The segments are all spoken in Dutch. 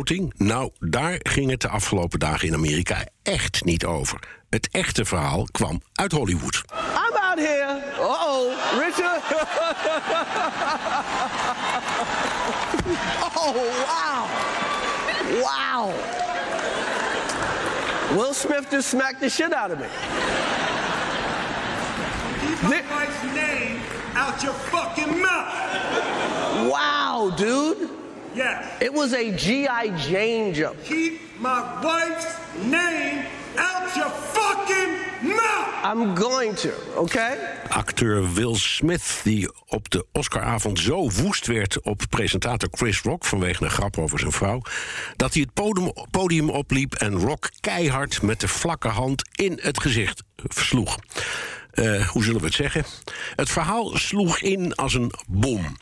Begroting? Nou, daar ging het de afgelopen dagen in Amerika echt niet over. Het echte verhaal kwam uit Hollywood. I'm out here. Uh-oh, Richard. oh, wow. Wow. Will Smith just smacked the shit out of me. Keep my wife's name out your fucking mouth. Wow, dude. Yes. It was a G.I. Jane jump. Keep my wife's name out your fucking mouth. I'm going to, okay? Acteur Will Smith, die op de Oscaravond zo woest werd op presentator Chris Rock vanwege een grap over zijn vrouw, dat hij het podium, podium opliep en Rock keihard met de vlakke hand in het gezicht versloeg. Eh, hoe zullen we het zeggen? Het verhaal sloeg in als een bom.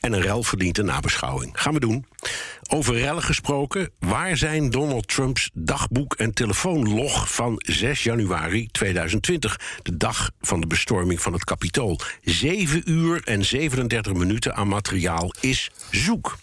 En een rel verdient een nabeschouwing. Gaan we doen. Over rellen gesproken, waar zijn Donald Trumps dagboek en telefoonlog van 6 januari 2020, de dag van de bestorming van het Capitool? 7 uur en 37 minuten aan materiaal is zoek.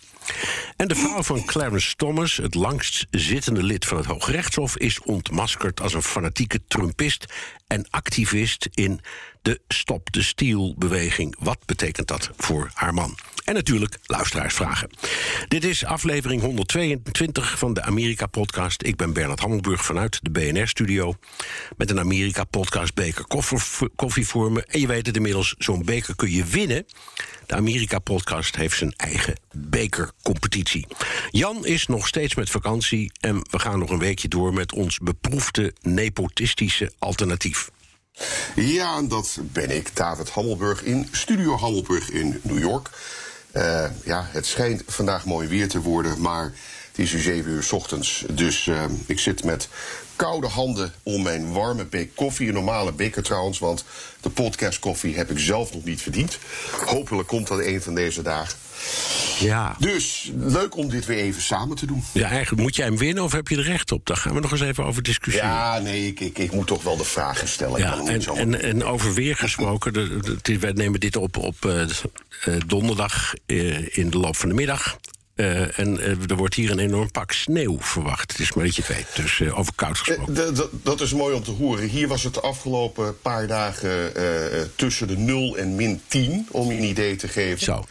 En de vrouw van Clarence Thomas, het langst zittende lid van het Hooggerechtshof, is ontmaskerd als een fanatieke Trumpist en activist in de Stop de Steal-beweging. Wat betekent dat voor haar man? En natuurlijk luisteraarsvragen. Dit is aflevering 122 van de Amerika-podcast. Ik ben Bernard Hammelburg vanuit de BNR-studio. Met een Amerika-podcast-beker koffie voor me. En je weet het inmiddels, zo'n beker kun je winnen. De Amerika-podcast heeft zijn eigen bekercompetitie. Jan is nog steeds met vakantie en we gaan nog een weekje door met ons beproefde nepotistische alternatief. Ja, dat ben ik, David Hammelburg, in Studio Hammelburg in New York. Uh, ja, het schijnt vandaag mooi weer te worden, maar het is nu 7 uur s ochtends. Dus uh, ik zit met koude handen om mijn warme beek koffie. Een normale beker trouwens, want de podcast koffie heb ik zelf nog niet verdiend. Hopelijk komt dat een van deze dagen. Ja. Dus leuk om dit weer even samen te doen. Ja, eigenlijk moet jij hem winnen of heb je er recht op? Daar gaan we nog eens even over discussiëren. Ja, nee, ik, ik, ik moet toch wel de vragen stellen. Ja, en, en, en, over weer gesproken, de, de, wij nemen dit op op uh, donderdag uh, in de loop van de middag. Uh, en uh, er wordt hier een enorm pak sneeuw verwacht. Het is maar dat je het weet. Dus uh, over koud gesproken. dat is mooi om te horen. Hier was het de afgelopen paar dagen tussen de 0 en min 10, om je een idee te geven. Zo.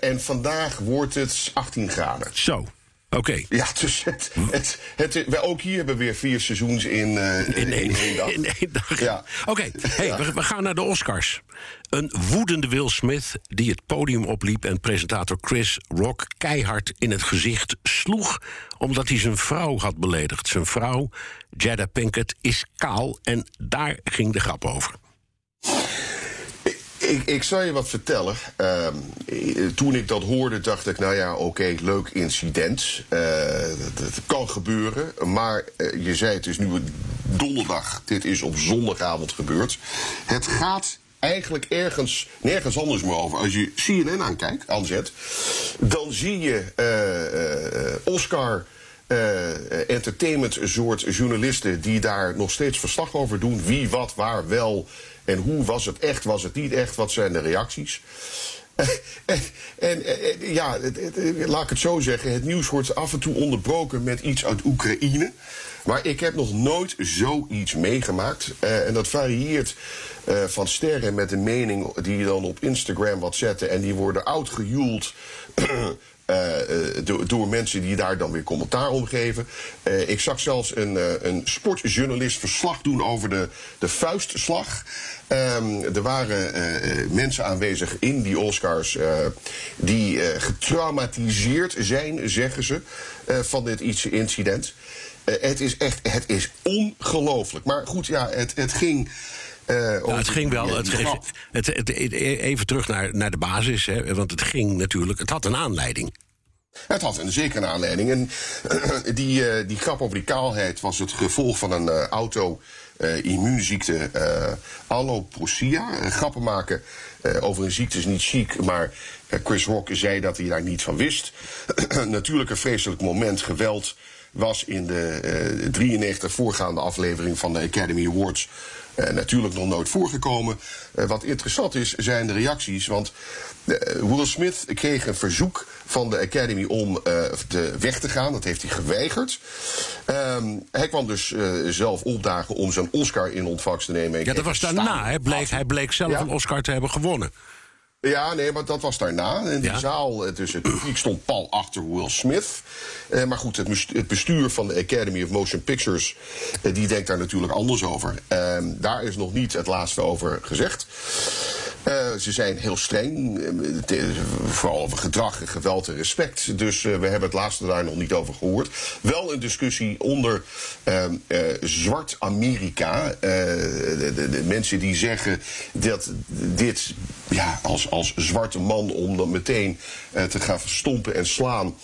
En vandaag wordt het 18 graden. Zo. Oké. Okay. Ja, dus het, het, het, wij ook hier hebben weer vier seizoens in, uh, in, één, in één dag. In één dag. Ja. Oké, okay. hey, ja. we, we, gaan naar de Oscars. Een woedende Will Smith die het podium opliep en presentator Chris Rock keihard in het gezicht sloeg omdat hij zijn vrouw had beledigd. Zijn vrouw, Jada Pinkett, is kaal en daar ging de grap over. Ik, ik zal je wat vertellen. Uh, toen ik dat hoorde, dacht ik, nou ja, oké, leuk incident. Uh, dat, kan gebeuren. Maar uh, je zei, het is nu donderdag. Dit is op zondagavond gebeurd. Het gaat eigenlijk ergens, nergens anders meer over. Als je CNN aankijkt, aanzet, dan zie je uh, Oscar. Uh, entertainment soort journalisten die daar nog steeds verslag over doen. Wie, wat, waar, wel en hoe was het echt, was het niet echt, wat zijn de reacties. En, en, ja, laat ik het zo zeggen. Het nieuws wordt af en toe onderbroken met iets uit Oekraïne. Maar ik heb nog nooit zoiets meegemaakt. Uh, en dat varieert van sterren met een mening die je dan op Instagram wat zetten. En die worden uitgejoeld. Uh, door, door, mensen die daar dan weer commentaar om geven. Uh, ik zag zelfs een, een sportjournalist verslag doen over de, de vuistslag. Um, er waren mensen aanwezig in die Oscars die getraumatiseerd zijn, zeggen ze, van dit incident. het is echt, het is ongelooflijk. Maar goed, ja, het, het ging. Eh, Nou, het ging wel. Het, het, even terug naar, naar de basis. Hè, want het ging natuurlijk. Het had een aanleiding. Het had een zeker een aanleiding. En die, eh, die grap over die kaalheid was het gevolg van een eh, auto-immuunziekte. Eh, grappen maken over een ziekte is niet chic, maar Chris Rock zei dat hij daar niet van wist. Natuurlijk een vreselijk moment, geweld was in de eh 93 voorgaande aflevering van de Academy Awards eh, natuurlijk nog nooit voorgekomen. Eh, wat interessant is, zijn de reacties. Want eh, Will Smith kreeg een verzoek van de Academy om te weg te gaan. Dat heeft hij geweigerd. Ehm, hij kwam dus zelf opdagen om zijn Oscar in ontvangst te nemen. Ja, dat was daarna. Hij bleek, hij bleek zelf Ja. een Oscar te hebben gewonnen. Ja, nee, maar dat was daarna. In die Ja. zaal, eh, dus het publiek stond pal achter Will Smith. Eh, maar goed, het bestuur van de Academy of Motion Pictures... eh, die denkt daar natuurlijk anders over. Ehm, daar is nog niet het laatste over gezegd. Eh, ze zijn heel streng, eh, vooral over gedrag en geweld en respect. Dus eh, we hebben het laatste daar nog niet over gehoord. Wel een discussie onder ehm, eh, Zwart Amerika. De, de- de mensen die zeggen dat dit ja, als, als zwarte man om dan meteen te gaan verstompen en slaan.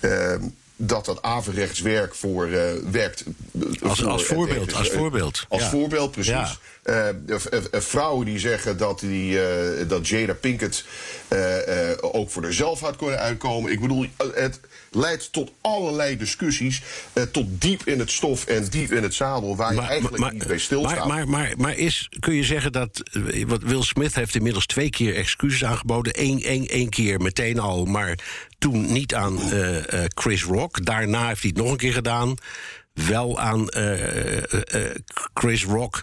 ehm, dat dat averechts werk voor werkt. Als- voor als voorbeeld, als voorbeeld, Als ja. voorbeeld, precies. Ja. Eh, eh, eh, vrouwen die zeggen dat, die, dat Jada Pinkett ook voor zichzelf had kunnen uitkomen. Ik bedoel, het leidt tot allerlei discussies. tot diep in het stof en diep in het zadel. Waar je eigenlijk niet bij stilstaat. maar, maar, maar, maar is, kun je zeggen dat. Wat Will Smith heeft inmiddels twee keer excuses aangeboden. Eén één, één keer meteen al, maar toen niet aan Chris Rock. Daarna heeft hij het nog een keer gedaan. Wel aan Chris Rock.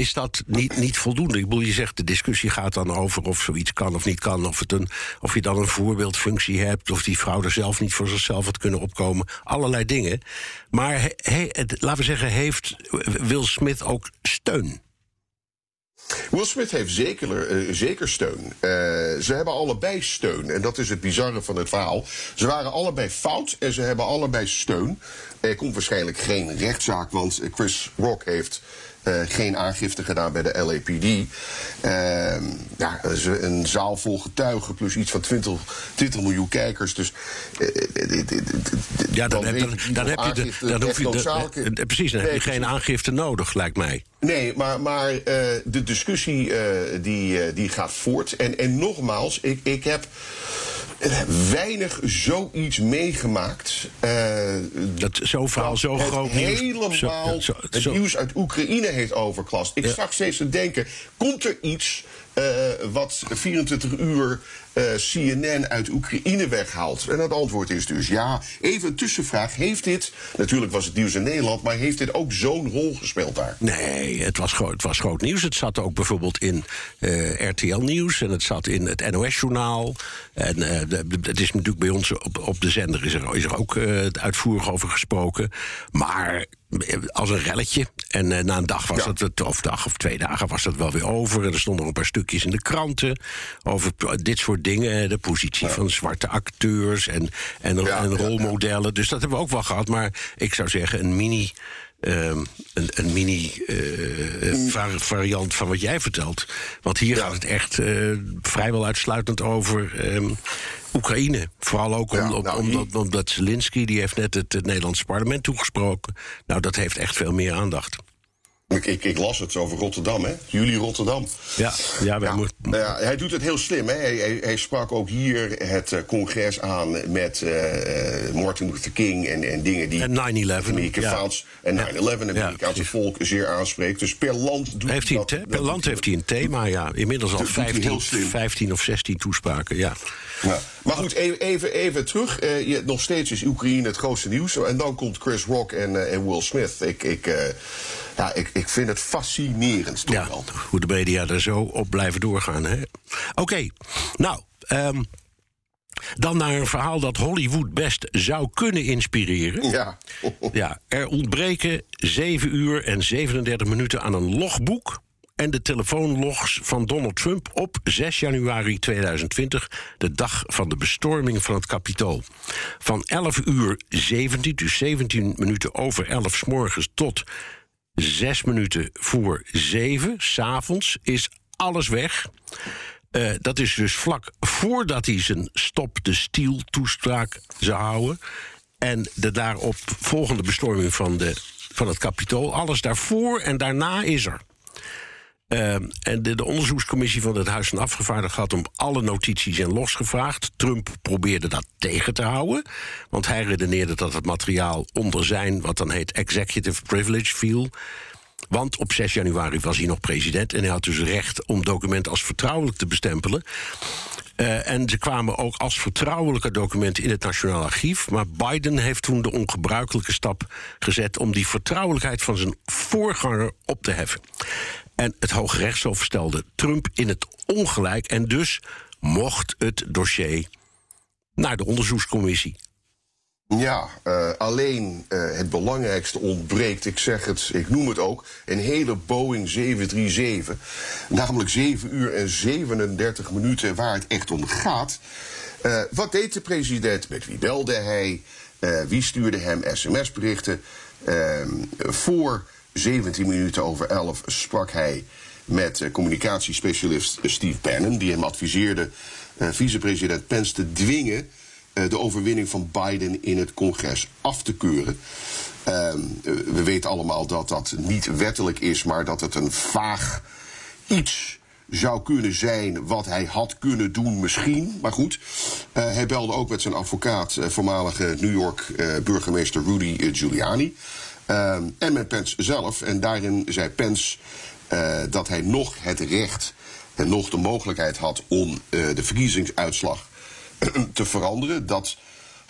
Is dat niet, niet voldoende? Ik bedoel, je zegt de discussie gaat dan over of zoiets kan of niet kan. Of, het een, of je dan een voorbeeldfunctie hebt. Of die vrouw er zelf niet voor zichzelf had kunnen opkomen. Allerlei dingen. Maar he- he- het- laten we zeggen, heeft Will Smith ook steun? Will Smith heeft zeker, eh, zeker steun. Eh, ze hebben allebei steun. En dat is het bizarre van het verhaal. Ze waren allebei fout en ze hebben allebei steun. Er komt waarschijnlijk geen rechtszaak, want Chris Rock heeft geen aangifte gedaan bij de LAPD. Ehm, ja, een zaal vol getuigen plus iets van 20, 20 miljoen kijkers. Dus eh, eh, eh, eh, Ja, dan, heb, weet dan, heb je, de, dan hoef je eh, precies, dan heb je geen aangifte nodig, lijkt mij. Nee, maar, maar eh, de discussie eh, die, eh, die gaat voort. En, en nogmaals, ik, ik heb eh, weinig zoiets meegemaakt. eh, Dat zo'n verhaal zo groot nieuws- helemaal zo- zo- het zo- nieuws uit Oekraïne heeft overklast. Ik Ja. zag steeds te denken, komt er iets wat 24 uur eh, CNN uit Oekraïne weghaalt? En het antwoord is dus ja. Even een tussenvraag, heeft dit, natuurlijk was het nieuws in Nederland... maar heeft dit ook zo'n rol gespeeld daar? Nee, het was, het was groot nieuws. Het zat ook bijvoorbeeld in eh, RTL Nieuws en het zat in het NOS-journaal. En eh, het is natuurlijk bij ons op, op de zender is er, is er ook eh, uitvoerig over gesproken. Maar eh, als een relletje. En eh, na een dag was Ja. het, of dag of twee dagen was dat wel weer over. En er stonden nog een paar stukjes in de kranten over dit soort dingen. De positie van zwarte acteurs en, en, Ja, rolmodellen. Dus dat hebben we ook wel gehad. Maar ik zou zeggen, een mini. ehm, een, een mini eh, Mm. va- variant van wat jij vertelt. Want hier gaat het echt eh, vrijwel uitsluitend over ehm, Oekraïne. Vooral ook om, Ja, om- nou, omdat, omdat Zelensky, die heeft net het, het Nederlandse parlement toegesproken. Nou, dat heeft echt veel meer aandacht. Ik, ik, ik las het over Rotterdam, hè? Jullie Rotterdam. Ja, ja, Ja, moeten- nou ja, hij doet het heel slim. Hè? Hij, hij, hij sprak ook hier het eh, congres aan met eh, eh, Martin Luther King en, en dingen die En 9/11, het Amerikaans en 9-11 Ja. het Amerikaanse volk zeer aanspreekt. Dus per land doet heeft hij dat, per land heeft hij een thema, ja. Inmiddels al Dat doet hij 15, heel slim. 15 of 16 toespraken, ja. Ja. Maar goed, e- even, even terug. Je, nog steeds is Oekraïne het grootste nieuws. En dan komt Chris Rock en, en Will Smith. Ik, ik, ja, ik, ik vind het fascinerend toch Ja, wel. hoe de media er zo op blijven doorgaan. hè. Oké, nou, ehm, dan naar een verhaal dat Hollywood best zou kunnen inspireren. Ja. Ja, er ontbreken 7 uur en 37 minuten aan een logboek en de telefoonlogs van Donald Trump op 6 januari 2020, de dag van de bestorming van het Capitool. Van 11 uur 17, dus 17 minuten over 11 s morgens tot zes minuten voor zeven, s'avonds, is alles weg. Eh, dat is dus vlak voordat hij zijn stop de stiel toespraak zou houden. En de daarop volgende bestorming van, de, van het kapitool. Alles daarvoor en daarna is er. Uh, en de, de, onderzoekscommissie van het Huis van Afgevaardigden had om alle notities en losgevraagd. Trump probeerde dat tegen te houden. Want hij redeneerde dat het materiaal onder zijn, wat dan heet executive privilege, viel. Want op 6 januari was hij nog president en hij had dus recht om documenten als vertrouwelijk te bestempelen. Uh, en ze kwamen ook als vertrouwelijke documenten in het Nationaal Archief. Maar Biden heeft toen de ongebruikelijke stap gezet om die vertrouwelijkheid van zijn voorganger op te heffen. En het Hoge Rechtshof stelde Trump in het ongelijk. En dus mocht het dossier naar de onderzoekscommissie. Ja, uh, alleen uh, het belangrijkste ontbreekt. Ik zeg het, ik noem het ook. Een hele Boeing 737. Namelijk 7 uur en 37 minuten waar het echt om gaat. Uh, wat deed de president? Met wie belde hij? wie stuurde hem sms-berichten? Ehm, voor 17 minuten over 11 sprak hij met communicatiespecialist Steve Bannon, die hem adviseerde vicepresident Pence te dwingen de overwinning van Biden in het congres af te keuren. Uh, we weten allemaal dat dat niet wettelijk is, maar dat het een vaag iets zou kunnen zijn wat hij had kunnen doen misschien. Maar goed, uh, hij belde ook met zijn advocaat, voormalige New York burgemeester Rudy Giuliani. Ehm, en met Pence zelf. En daarin zei Pence dat hij nog het recht en nog de mogelijkheid had om de verkiezingsuitslag te veranderen. Dat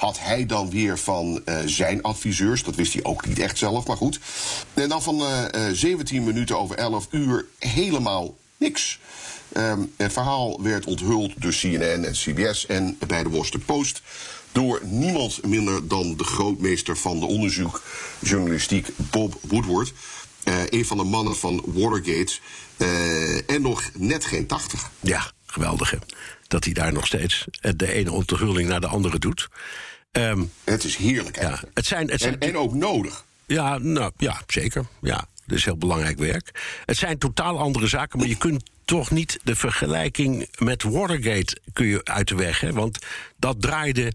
had hij dan weer van uh, zijn adviseurs. Dat wist hij ook niet echt zelf, maar goed. En dan van uh, uh, 17 minuten over 11 uur helemaal niks. Um, het verhaal werd onthuld door CNN en CBS en bij de Washington Post door niemand minder dan de grootmeester van de onderzoekjournalistiek, Bob Woodward. Een van de mannen van Watergate. En nog net geen 80. Ja, geweldig. Dat hij daar nog steeds de ene onthulling naar de andere doet. Um, het is heerlijk hè. Ja, het zijn, het zijn, en, en ook nodig. Ja, nou, ja, zeker. Ja, dat is heel belangrijk werk. Het zijn totaal andere zaken, maar je kunt toch niet de vergelijking met Watergate kun je uit de weg. Hè? Want dat draaide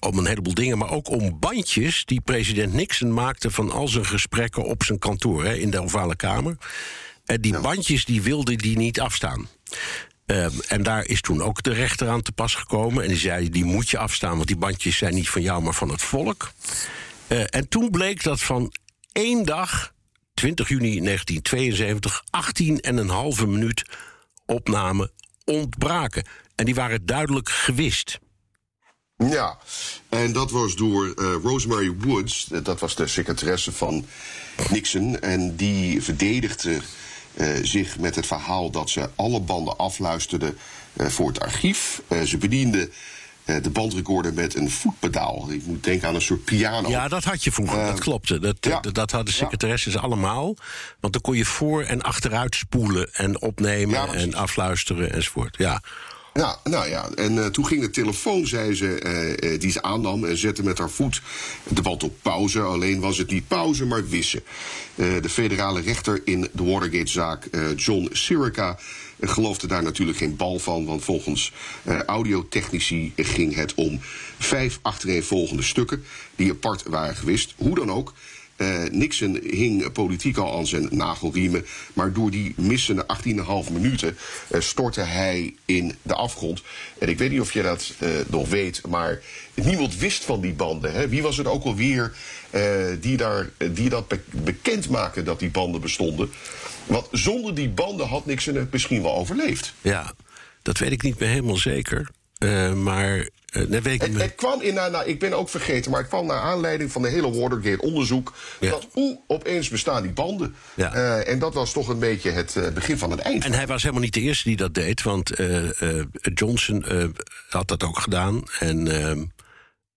om een heleboel dingen, maar ook om bandjes die president Nixon maakte van al zijn gesprekken op zijn kantoor hè, in de Ovale Kamer. En die bandjes die wilde die niet afstaan. Uh, en daar is toen ook de rechter aan te pas gekomen. En die zei: die moet je afstaan, want die bandjes zijn niet van jou, maar van het volk. Uh, en toen bleek dat van één dag, 20 juni 1972, 18 en een halve minuut opname ontbraken. En die waren duidelijk gewist. Ja, en dat was door uh, Rosemary Woods, dat was de secretaresse van Nixon, en die verdedigde zich met het verhaal dat ze alle banden afluisterde uh, voor het archief. ze bediende de bandrecorder met een voetpedaal. Ik moet denken aan een soort piano. Ja, dat had je vroeger, dat klopte. Dat, ja. dat hadden secretaresses ja. allemaal. Want dan kon je voor- en achteruit spoelen en opnemen ja, en afluisteren enzovoort. Ja. Ja, nou ja, en uh, toen ging de telefoon, zei ze, uh, uh, die ze aannam en zette met haar voet de band op pauze. Alleen was het niet pauze, maar wissen. de federale rechter in de Watergate-zaak, John Sirica, geloofde daar natuurlijk geen bal van. Want volgens audiotechnici ging het om vijf achtereenvolgende stukken die apart waren gewist. Hoe dan ook. Uh, Nixon hing politiek al aan zijn nagelriemen. Maar door die missende 18,5 minuten uh, stortte hij in de afgrond. En ik weet niet of je dat uh, nog weet, maar niemand wist van die banden. Hè? Wie was het ook alweer die, daar, die dat be bekend maakte dat die banden bestonden? Want zonder die banden had Nixon het misschien wel overleefd. Ja, dat weet ik niet meer helemaal zeker. maar weet ik het, het, kwam in, nou, nou, ik ben ook vergeten, maar het kwam naar aanleiding van de hele Watergate-onderzoek. Ja. Dat oeh, opeens bestaan die banden. Ja. Uh, en dat was toch een beetje het uh, begin van het eind. En hij was helemaal niet de eerste die dat deed, want Johnson had dat ook gedaan. En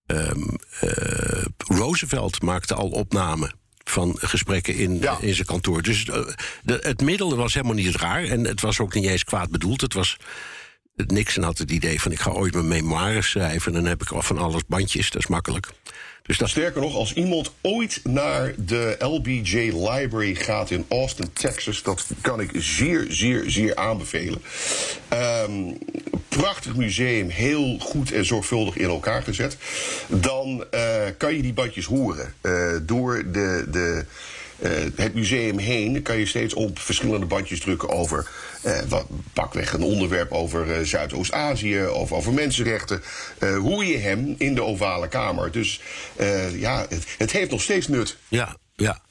um, Roosevelt maakte al opnamen van gesprekken in, ja. in zijn kantoor. Dus de, het middel was helemaal niet raar en het was ook niet eens kwaad bedoeld. Het was Nixon had het idee van ik ga ooit mijn memoires schrijven... en dan heb ik al van alles bandjes, dat is makkelijk. Dus dat, Sterker nog, als iemand ooit naar de LBJ Library gaat in Austin, Texas, dat kan ik zeer, zeer, zeer aanbevelen. Ehm, prachtig museum, heel goed en zorgvuldig in elkaar gezet. Dan eh, kan je die bandjes horen eh, door de. de eh, het museum heen kan je steeds op verschillende bandjes drukken over eh, wat, pakweg een onderwerp over eh, Zuidoost-Azië of over mensenrechten. hoe je hem in de ovale kamer. Dus ja, het, het heeft nog steeds nut. ja, ja.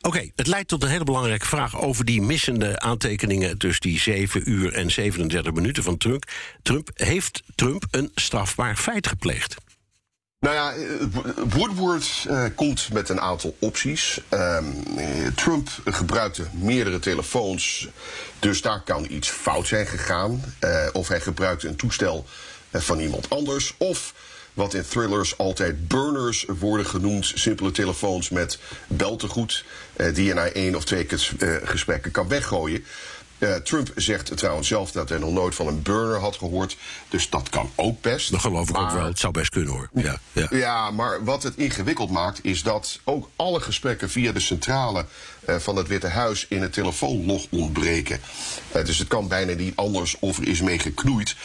Oké, het leidt tot een hele belangrijke vraag over die missende aantekeningen tussen die 7 uur en 37 minuten van Trump. Trump heeft Trump een strafbaar feit gepleegd? Nou ja, eh, Woodward eh, komt met een aantal opties. Ehm, eh, Trump gebruikte meerdere telefoons, dus daar kan iets fout zijn gegaan. Of hij gebruikte een toestel van iemand anders. Of wat in thrillers altijd burners worden genoemd, simpele telefoons met beltegoed, die je na één of twee gesprekken kan weggooien. Eh, Trump zegt trouwens zelf dat hij nog nooit van een burner had gehoord. Dus dat kan ook best. Dat geloof ik ook wel. Het zou best kunnen hoor. Ja, ja. ja, maar wat het ingewikkeld maakt, is dat ook alle gesprekken via de centrale eh, van het Witte Huis in het telefoonlog ontbreken. Eh, dus het kan bijna niet anders of er is mee geknoeid.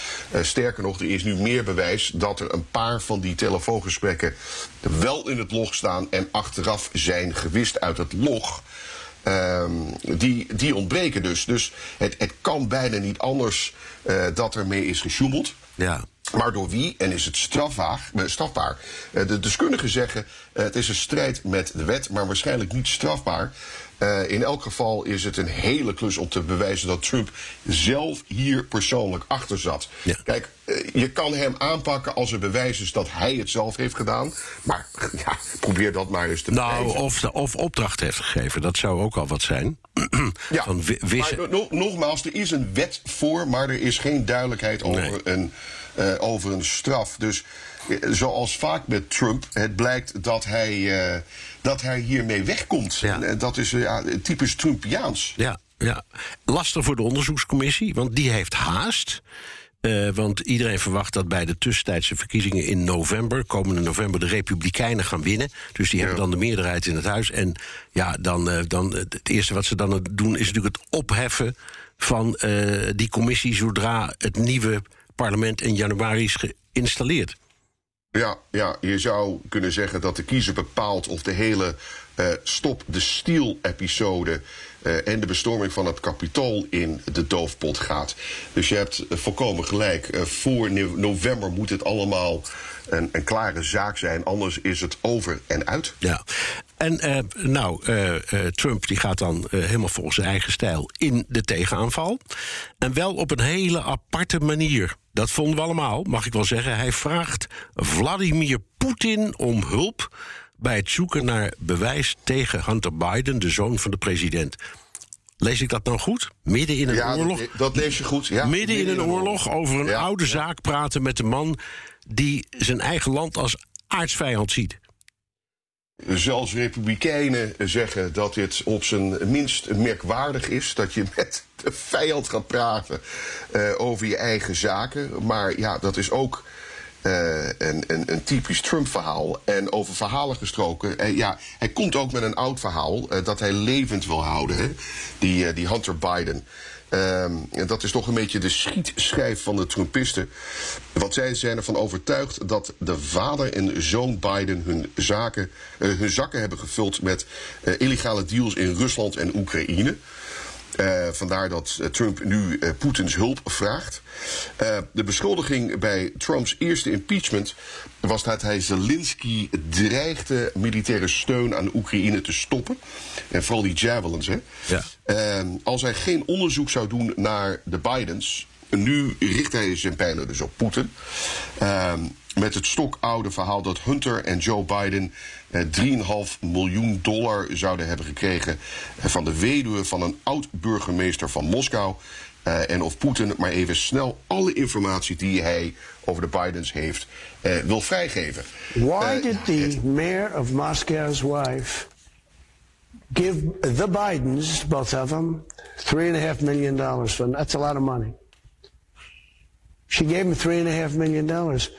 Sterker nog, er is nu meer bewijs dat er een paar van die telefoongesprekken wel in het log staan en achteraf zijn gewist uit het log. Ehm, die, die ontbreken dus. Dus het, het kan bijna niet anders eh, dat ermee is gesjoemeld. ja. Maar door wie en is het strafbaar? eh, strafbaar? Eh, De deskundigen zeggen het is een strijd met de wet, maar waarschijnlijk niet strafbaar. Eh, in elk geval is het een hele klus om te bewijzen dat Trump zelf hier persoonlijk achter zat. Ja. Kijk, eh, je kan hem aanpakken als er bewijs is dat hij het zelf heeft gedaan. Maar ja, probeer dat maar eens te Nou, bewijzen. of, de- of opdracht heeft gegeven. Dat zou ook al wat zijn. Ja, Van maar no- nogmaals, er is een wet voor, maar er is geen duidelijkheid over, Nee. een, eh, over een straf. Dus zoals vaak met Trump, het blijkt dat hij, eh, dat hij hiermee wegkomt. Ja. En, eh, dat is ja, typisch Trumpiaans. Ja, ja. Lastig voor de onderzoekscommissie, want die heeft haast. Want iedereen verwacht dat bij de tussentijdse verkiezingen in november, komende november, de Republikeinen gaan winnen. Dus die hebben dan de meerderheid in het huis. En ja, dan, dan, het eerste wat ze dan doen is natuurlijk het opheffen van die commissie zodra het nieuwe parlement in januari is geïnstalleerd. Ja, ja, je zou kunnen zeggen dat de kiezer bepaalt of de hele eh, Stop de Stiel-episode eh, en de bestorming van het kapitool in de doofpot gaat. Dus je hebt eh, volkomen gelijk. Voor no- november moet het allemaal een, een klare zaak zijn, anders is het over en uit. Ja, en eh, nou, eh, eh, Trump die gaat dan helemaal volgens zijn eigen stijl in de tegenaanval. En wel op een hele aparte manier. Dat vonden we allemaal, mag ik wel zeggen. Hij vraagt Vladimir Poetin om hulp bij het zoeken naar bewijs tegen Hunter Biden, de zoon van de president. Lees ik dat nou goed? Midden in een Ja, oorlog? dat, dat lees je goed. Ja, midden in een oorlog over een Ja, oude zaak praten met een man die zijn eigen land als aardsvijand ziet. Zelfs republikeinen zeggen dat dit op zijn minst merkwaardig is. Dat je met de vijand gaat praten eh, over je eigen zaken. Maar ja, dat is ook eh, een, een, een typisch Trump-verhaal. En over verhalen gesproken. eh, ja, hij komt ook met een oud verhaal dat hij levend wil houden. Hè? Die, die Hunter Biden. Ehm, en dat is toch een beetje de schietschijf van de Trumpisten. Want zij zijn ervan overtuigd dat de vader en zoon Biden hun, zaken, eh, hun zakken hebben gevuld met eh, illegale deals in Rusland en Oekraïne. Eh, vandaar dat eh, Trump nu eh, Poetins hulp vraagt. De beschuldiging bij Trumps eerste impeachment was dat hij Zelensky dreigde militaire steun aan Oekraïne te stoppen. En vooral die javelins. Hè. Ja. Eh, als hij geen onderzoek zou doen naar de Bidens. Nu richt hij zijn pijlen dus op Poetin. Eh, met het stokoude verhaal dat Hunter en Joe Biden 3,5 miljoen dollar zouden hebben gekregen eh, van de weduwe van een oud-burgemeester van Moskou. Eh, en of Poetin maar even snel alle informatie die hij over de Bidens heeft eh, wil vrijgeven. Why Eh, did the mayor of Moscow's wife give the Bidens, both of them, three and a half million dollars? For that's a lot of money. She gave him three and a half million dollars.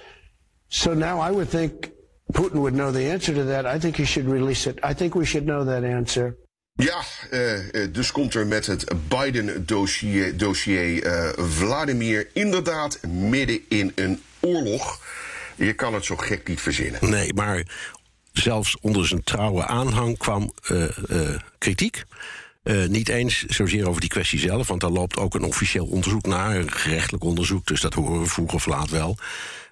So now I would think Putin would know the answer to that. I think he should release it. I think we should know that answer. Ja, uh, dus komt er met het Biden-dossier dossier, uh, Vladimir inderdaad midden in een oorlog. Je kan het zo gek niet verzinnen. Nee, maar zelfs onder zijn trouwe aanhang kwam uh, kritiek. Uh, niet eens zozeer over die kwestie zelf, want daar loopt ook een officieel onderzoek naar, een gerechtelijk onderzoek, dus dat horen we vroeg of laat wel.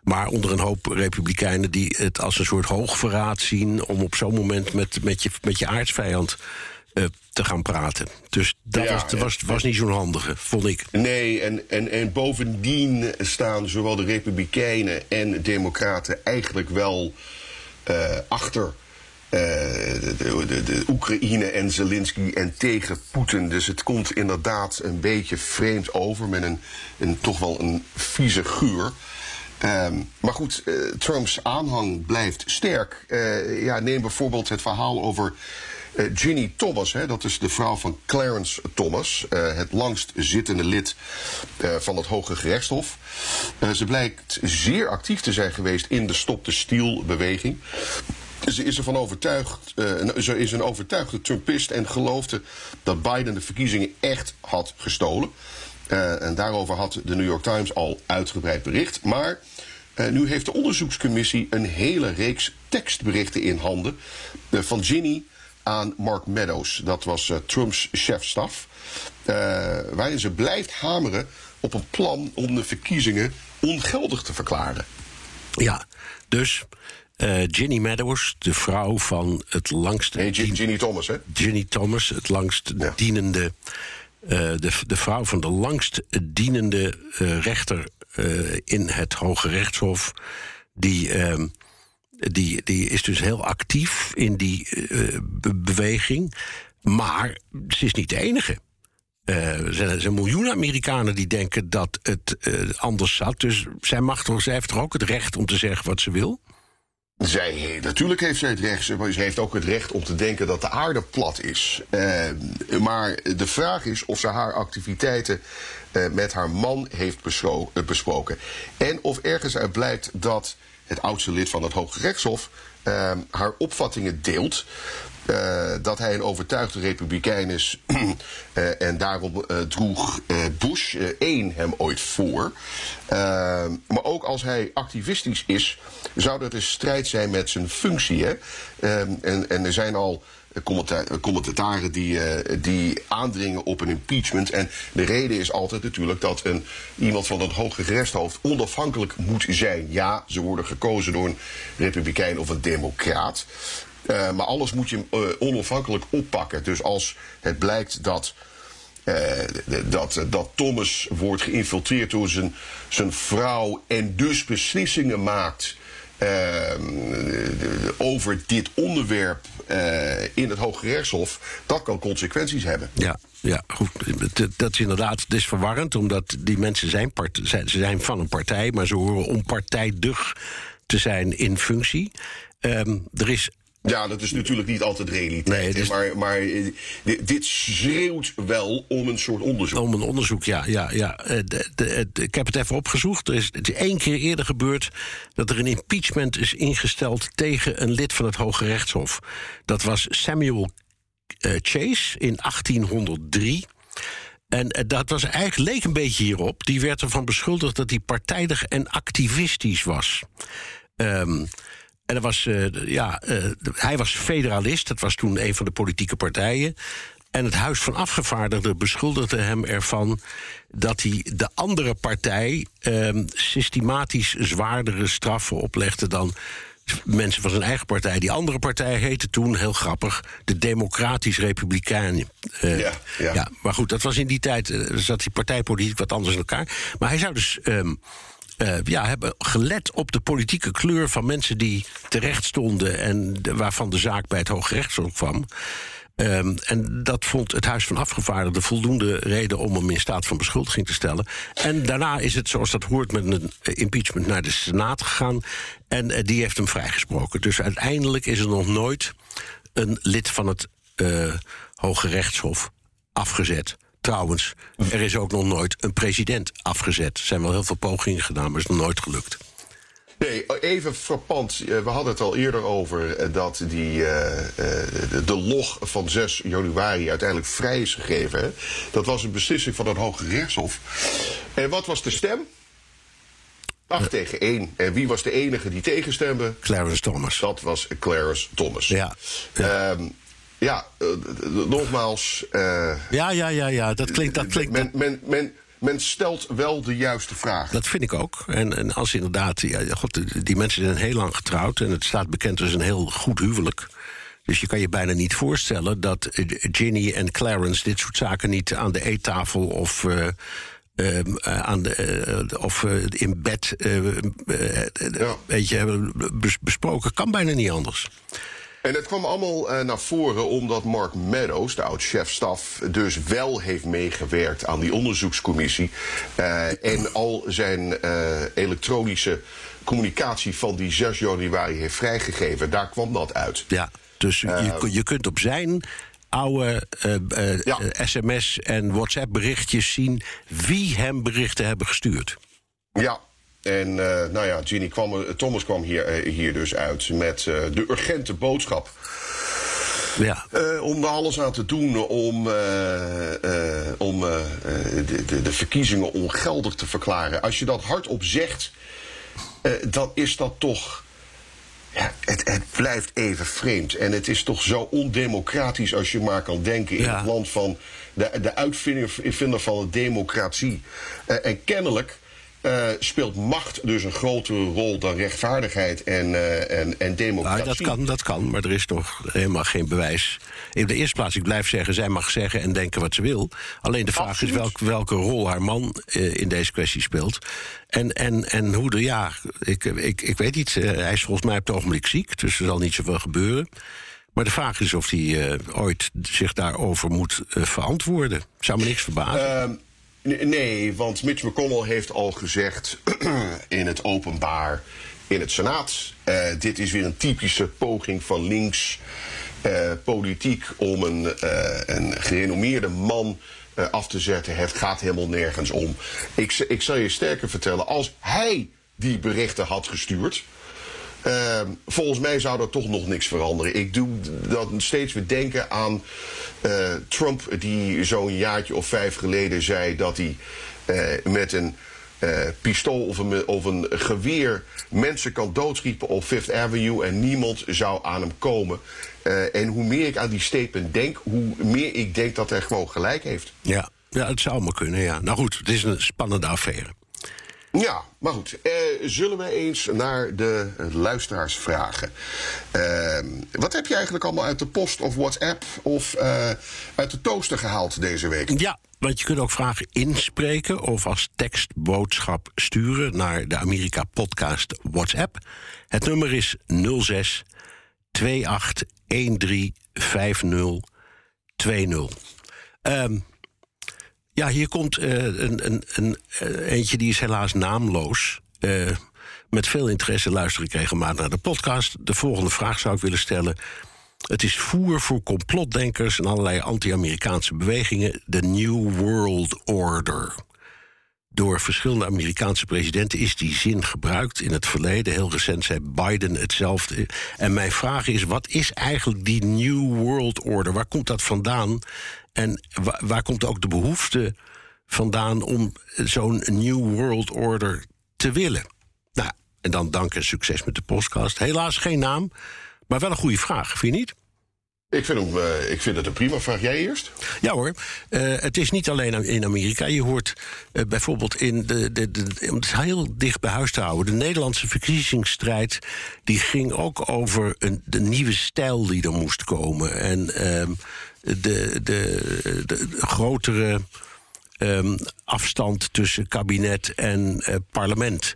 Maar onder een hoop republikeinen die het als een soort hoogverraad zien om op zo'n moment met, met, je, met je aardsvijand uh, te gaan praten. Dus dat ja, was, was, was niet zo'n handige, vond ik. Nee, en, en, en bovendien staan zowel de Republikeinen en Democraten eigenlijk wel uh, achter uh, de, de, de, Oekraïne en Zelensky en tegen Poetin. Dus het komt inderdaad een beetje vreemd over met een, een toch wel een vieze geur. Um, maar goed, uh, Trumps aanhang blijft sterk. Uh, ja, neem bijvoorbeeld het verhaal over uh, Ginny Thomas. Hè, dat is de vrouw van Clarence Thomas. het langst zittende lid van het Hoge Gerechtshof. ze blijkt zeer actief te zijn geweest in de Stop de Stiel beweging. Ze is ervan overtuigd, ze is een overtuigde Trumpist en geloofde dat Biden de verkiezingen echt had gestolen. Uh, en daarover had de New York Times al uitgebreid bericht. Maar uh, nu heeft de onderzoekscommissie een hele reeks tekstberichten in handen. Uh, van Ginny aan Mark Meadows. Dat was Trumps chefstaf. waarin ze blijft hameren op een plan om de verkiezingen ongeldig te verklaren. Ja, dus uh, Ginny Meadows, de vrouw van het langst. Nee, Ginny Thomas, hè? Ginny Thomas, het langst ja. dienende de, de vrouw van de langst dienende uh, rechter uh, in het Hoge Rechtshof. Die, uh, die, die is dus heel actief in die be beweging. Maar ze is niet de enige. er zijn, er zijn miljoenen Amerikanen die denken dat het anders zat. Dus zij, mag toch, zij heeft toch ook het recht om te zeggen wat ze wil? Zij, natuurlijk heeft zij het recht, ze heeft ook het recht om te denken dat de aarde plat is. Uh, maar de vraag is of ze haar activiteiten uh, met haar man heeft uh, besproken. En of ergens uit blijkt dat het oudste lid van het Hoge Rechtshof haar opvattingen deelt. Uh, dat hij een overtuigde republikein is. uh, en daarom uh, droeg Bush 1 hem ooit voor. maar ook als hij activistisch is, zou dat een strijd zijn met zijn functie. Hè? en, en er zijn al commentatoren die, die aandringen op een impeachment. En de reden is altijd natuurlijk dat een, iemand van het hoge gerechtshoofd onafhankelijk moet zijn. Ja, ze worden gekozen door een republikein of een democraat. Uh, maar alles moet je uh, onafhankelijk oppakken. Dus als het blijkt dat, uh, dat, dat Thomas wordt geïnfiltreerd door zijn, zijn vrouw en dus beslissingen maakt over dit onderwerp in het Hoge Rechtshof, dat kan consequenties hebben. Ja, ja, goed. Dat is inderdaad het is verwarrend, omdat die mensen zijn, part, ze zijn van een partij, maar ze horen onpartijdig te zijn in functie. Um, er is ja, dat is natuurlijk niet altijd realiteit. Nee, maar, maar eh, dit schreeuwt wel om een soort onderzoek. Om een onderzoek, ja. ja, ja. Eh, de, de, de, ik heb het even opgezocht. Er is, het is één keer eerder gebeurd dat er een impeachment is ingesteld tegen een lid van het Hoge Rechtshof. Dat was Samuel uh, Chase in 1803. En dat was eigenlijk, leek een beetje hierop. Die werd ervan beschuldigd dat hij partijdig en activistisch was. Um, en dat was, uh, ja, uh, hij was federalist, dat was toen een van de politieke partijen. En het Huis van Afgevaardigden beschuldigde hem ervan dat hij de andere partij uh, systematisch zwaardere straffen oplegde dan mensen van zijn eigen partij. Die andere partij heette toen, heel grappig, de Democratisch-Republikein. Uh, ja, ja. ja, maar goed, dat was in die tijd, uh, zat die partijpolitiek wat anders in elkaar. Maar hij zou dus. Um, uh, ja, hebben gelet op de politieke kleur van mensen die terecht stonden en waarvan de zaak bij het Hooggerechtshof kwam. Um, en dat vond het Huis van Afgevaardigden voldoende reden om hem in staat van beschuldiging te stellen. En daarna is het, zoals dat hoort, met een impeachment naar de Senaat gegaan. En uh, die heeft hem vrijgesproken. Dus uiteindelijk is er nog nooit een lid van het Hoge Rechtshof afgezet. Trouwens, er is ook nog nooit een president afgezet. Er zijn wel heel veel pogingen gedaan, maar het is nog nooit gelukt. Nee, even frappant. Eh, We hadden het al eerder over eh, dat die, eh, de, log van 6 januari uiteindelijk vrij is gegeven. Hè? Dat was een beslissing van het Hoge Rechtshof. En wat was de stem? 8 tegen 1. En wie was de enige die tegenstemde? Clarence Thomas. Dat was Clarence Thomas. Ja. Ja, ja eh, nogmaals. eh, Ja, ja, ja, ja. Dat klinkt. Dat klinkt men, men, men, men stelt wel de juiste vraag. Dat vind ik ook. En, en als inderdaad, ja, god, die- mensen zijn heel lang getrouwd en het staat bekend als een heel goed huwelijk. Dus je kan je bijna niet voorstellen dat eh, Ginny en Clarence dit soort zaken niet aan de eettafel of. eh, ehm, eh, aan de, of in bed Ja. hebben bes- besproken. Kan bijna niet anders. En het kwam allemaal eh, naar voren omdat Mark Meadows, de oud-chefstaf, dus wel heeft meegewerkt aan die onderzoekscommissie. eh, en al zijn eh, elektronische communicatie van die 6 januari heeft vrijgegeven. Daar kwam dat uit. Ja, dus je, je kunt op zijn oude Ja. sms- en WhatsApp-berichtjes zien wie hem berichten hebben gestuurd. Ja. En eh, nou ja, Ginny kwam, er- Thomas kwam hier, eh, hier dus uit met eh, de urgente boodschap. Ja, Eh, om er alles aan te doen om, eh, eh, om eh, eh, de, de, de verkiezingen ongeldig te verklaren. Als je dat hardop zegt, eh, dan is dat toch. Ja, het, het blijft even vreemd. En het is toch zo ondemocratisch als je maar kan denken in het land van de, de uitvinder vinder van de democratie. Eh, en kennelijk. Eh, speelt macht dus een grotere rol dan rechtvaardigheid en, eh, en, en democratie. nou, dat kan, dat kan, maar er is nog helemaal geen bewijs. In de eerste plaats, ik blijf zeggen, zij mag zeggen en denken wat ze wil. Alleen de vraag Absoluut. is welk, welke rol haar man eh, in deze kwestie speelt. En, en, en hoe de, ja, ik, ik, ik weet niet, hij is volgens mij op het ogenblik ziek, dus er zal niet zoveel gebeuren. Maar de vraag is of hij ooit zich daarover moet verantwoorden. Zou me niks verbazen. Nee, want Mitch McConnell heeft al gezegd in het openbaar in het Senaat. eh, dit is weer een typische poging van links eh, politiek om een, eh, een gerenommeerde man af te zetten. Het gaat helemaal nergens om. Ik, ik zal je sterker vertellen, als hij die berichten had gestuurd. Volgens mij zou er toch nog niks veranderen. Ik doe dat steeds weer denken aan eh, Trump, die zo'n jaartje of vijf geleden zei dat hij eh, met een eh, pistool of een, of een geweer mensen kan doodschieten op Fifth Avenue en niemand zou aan hem komen. En hoe meer ik aan die statement denk, hoe meer ik denk dat hij gewoon gelijk heeft. ja. ja, het zou maar kunnen, ja. Nou goed, het is een spannende affaire. Ja, maar goed. Eh, zullen we eens naar de luisteraars vragen? Ehm, wat heb je eigenlijk allemaal uit de post of WhatsApp of eh, uit de toaster gehaald deze week? Ja, want je kunt ook vragen inspreken of als tekstboodschap sturen naar de Amerika Podcast WhatsApp. Het nummer is 06 28 13 50 20. Ehm, ja, hier komt eh, een, een, een, eh, eentje die is helaas naamloos. Eh, met veel interesse luister ik regelmatig naar de podcast. De volgende vraag zou ik willen stellen. Het is voer voor complotdenkers en allerlei anti-Amerikaanse bewegingen. De New World Order. Door verschillende Amerikaanse presidenten is die zin gebruikt in het verleden. Heel recent zei Biden hetzelfde. En mijn vraag is: wat is eigenlijk die New World Order? Waar komt dat vandaan? En wa- waar komt ook de behoefte vandaan om zo'n New World Order te willen? Nou, en dan dank en succes met de podcast. Helaas geen naam, maar wel een goede vraag, vind je niet? Ik vind, hem, eh, ik vind het een prima vraag. Jij eerst? Ja hoor, Eh, het is niet alleen in Amerika. Je hoort eh, bijvoorbeeld in de, de, de, om het heel dicht bij huis te houden. De Nederlandse verkiezingsstrijd die ging ook over een, de nieuwe stijl die er moest komen. En ehm, de, de, de, grotere ehm, afstand tussen kabinet en eh, parlement.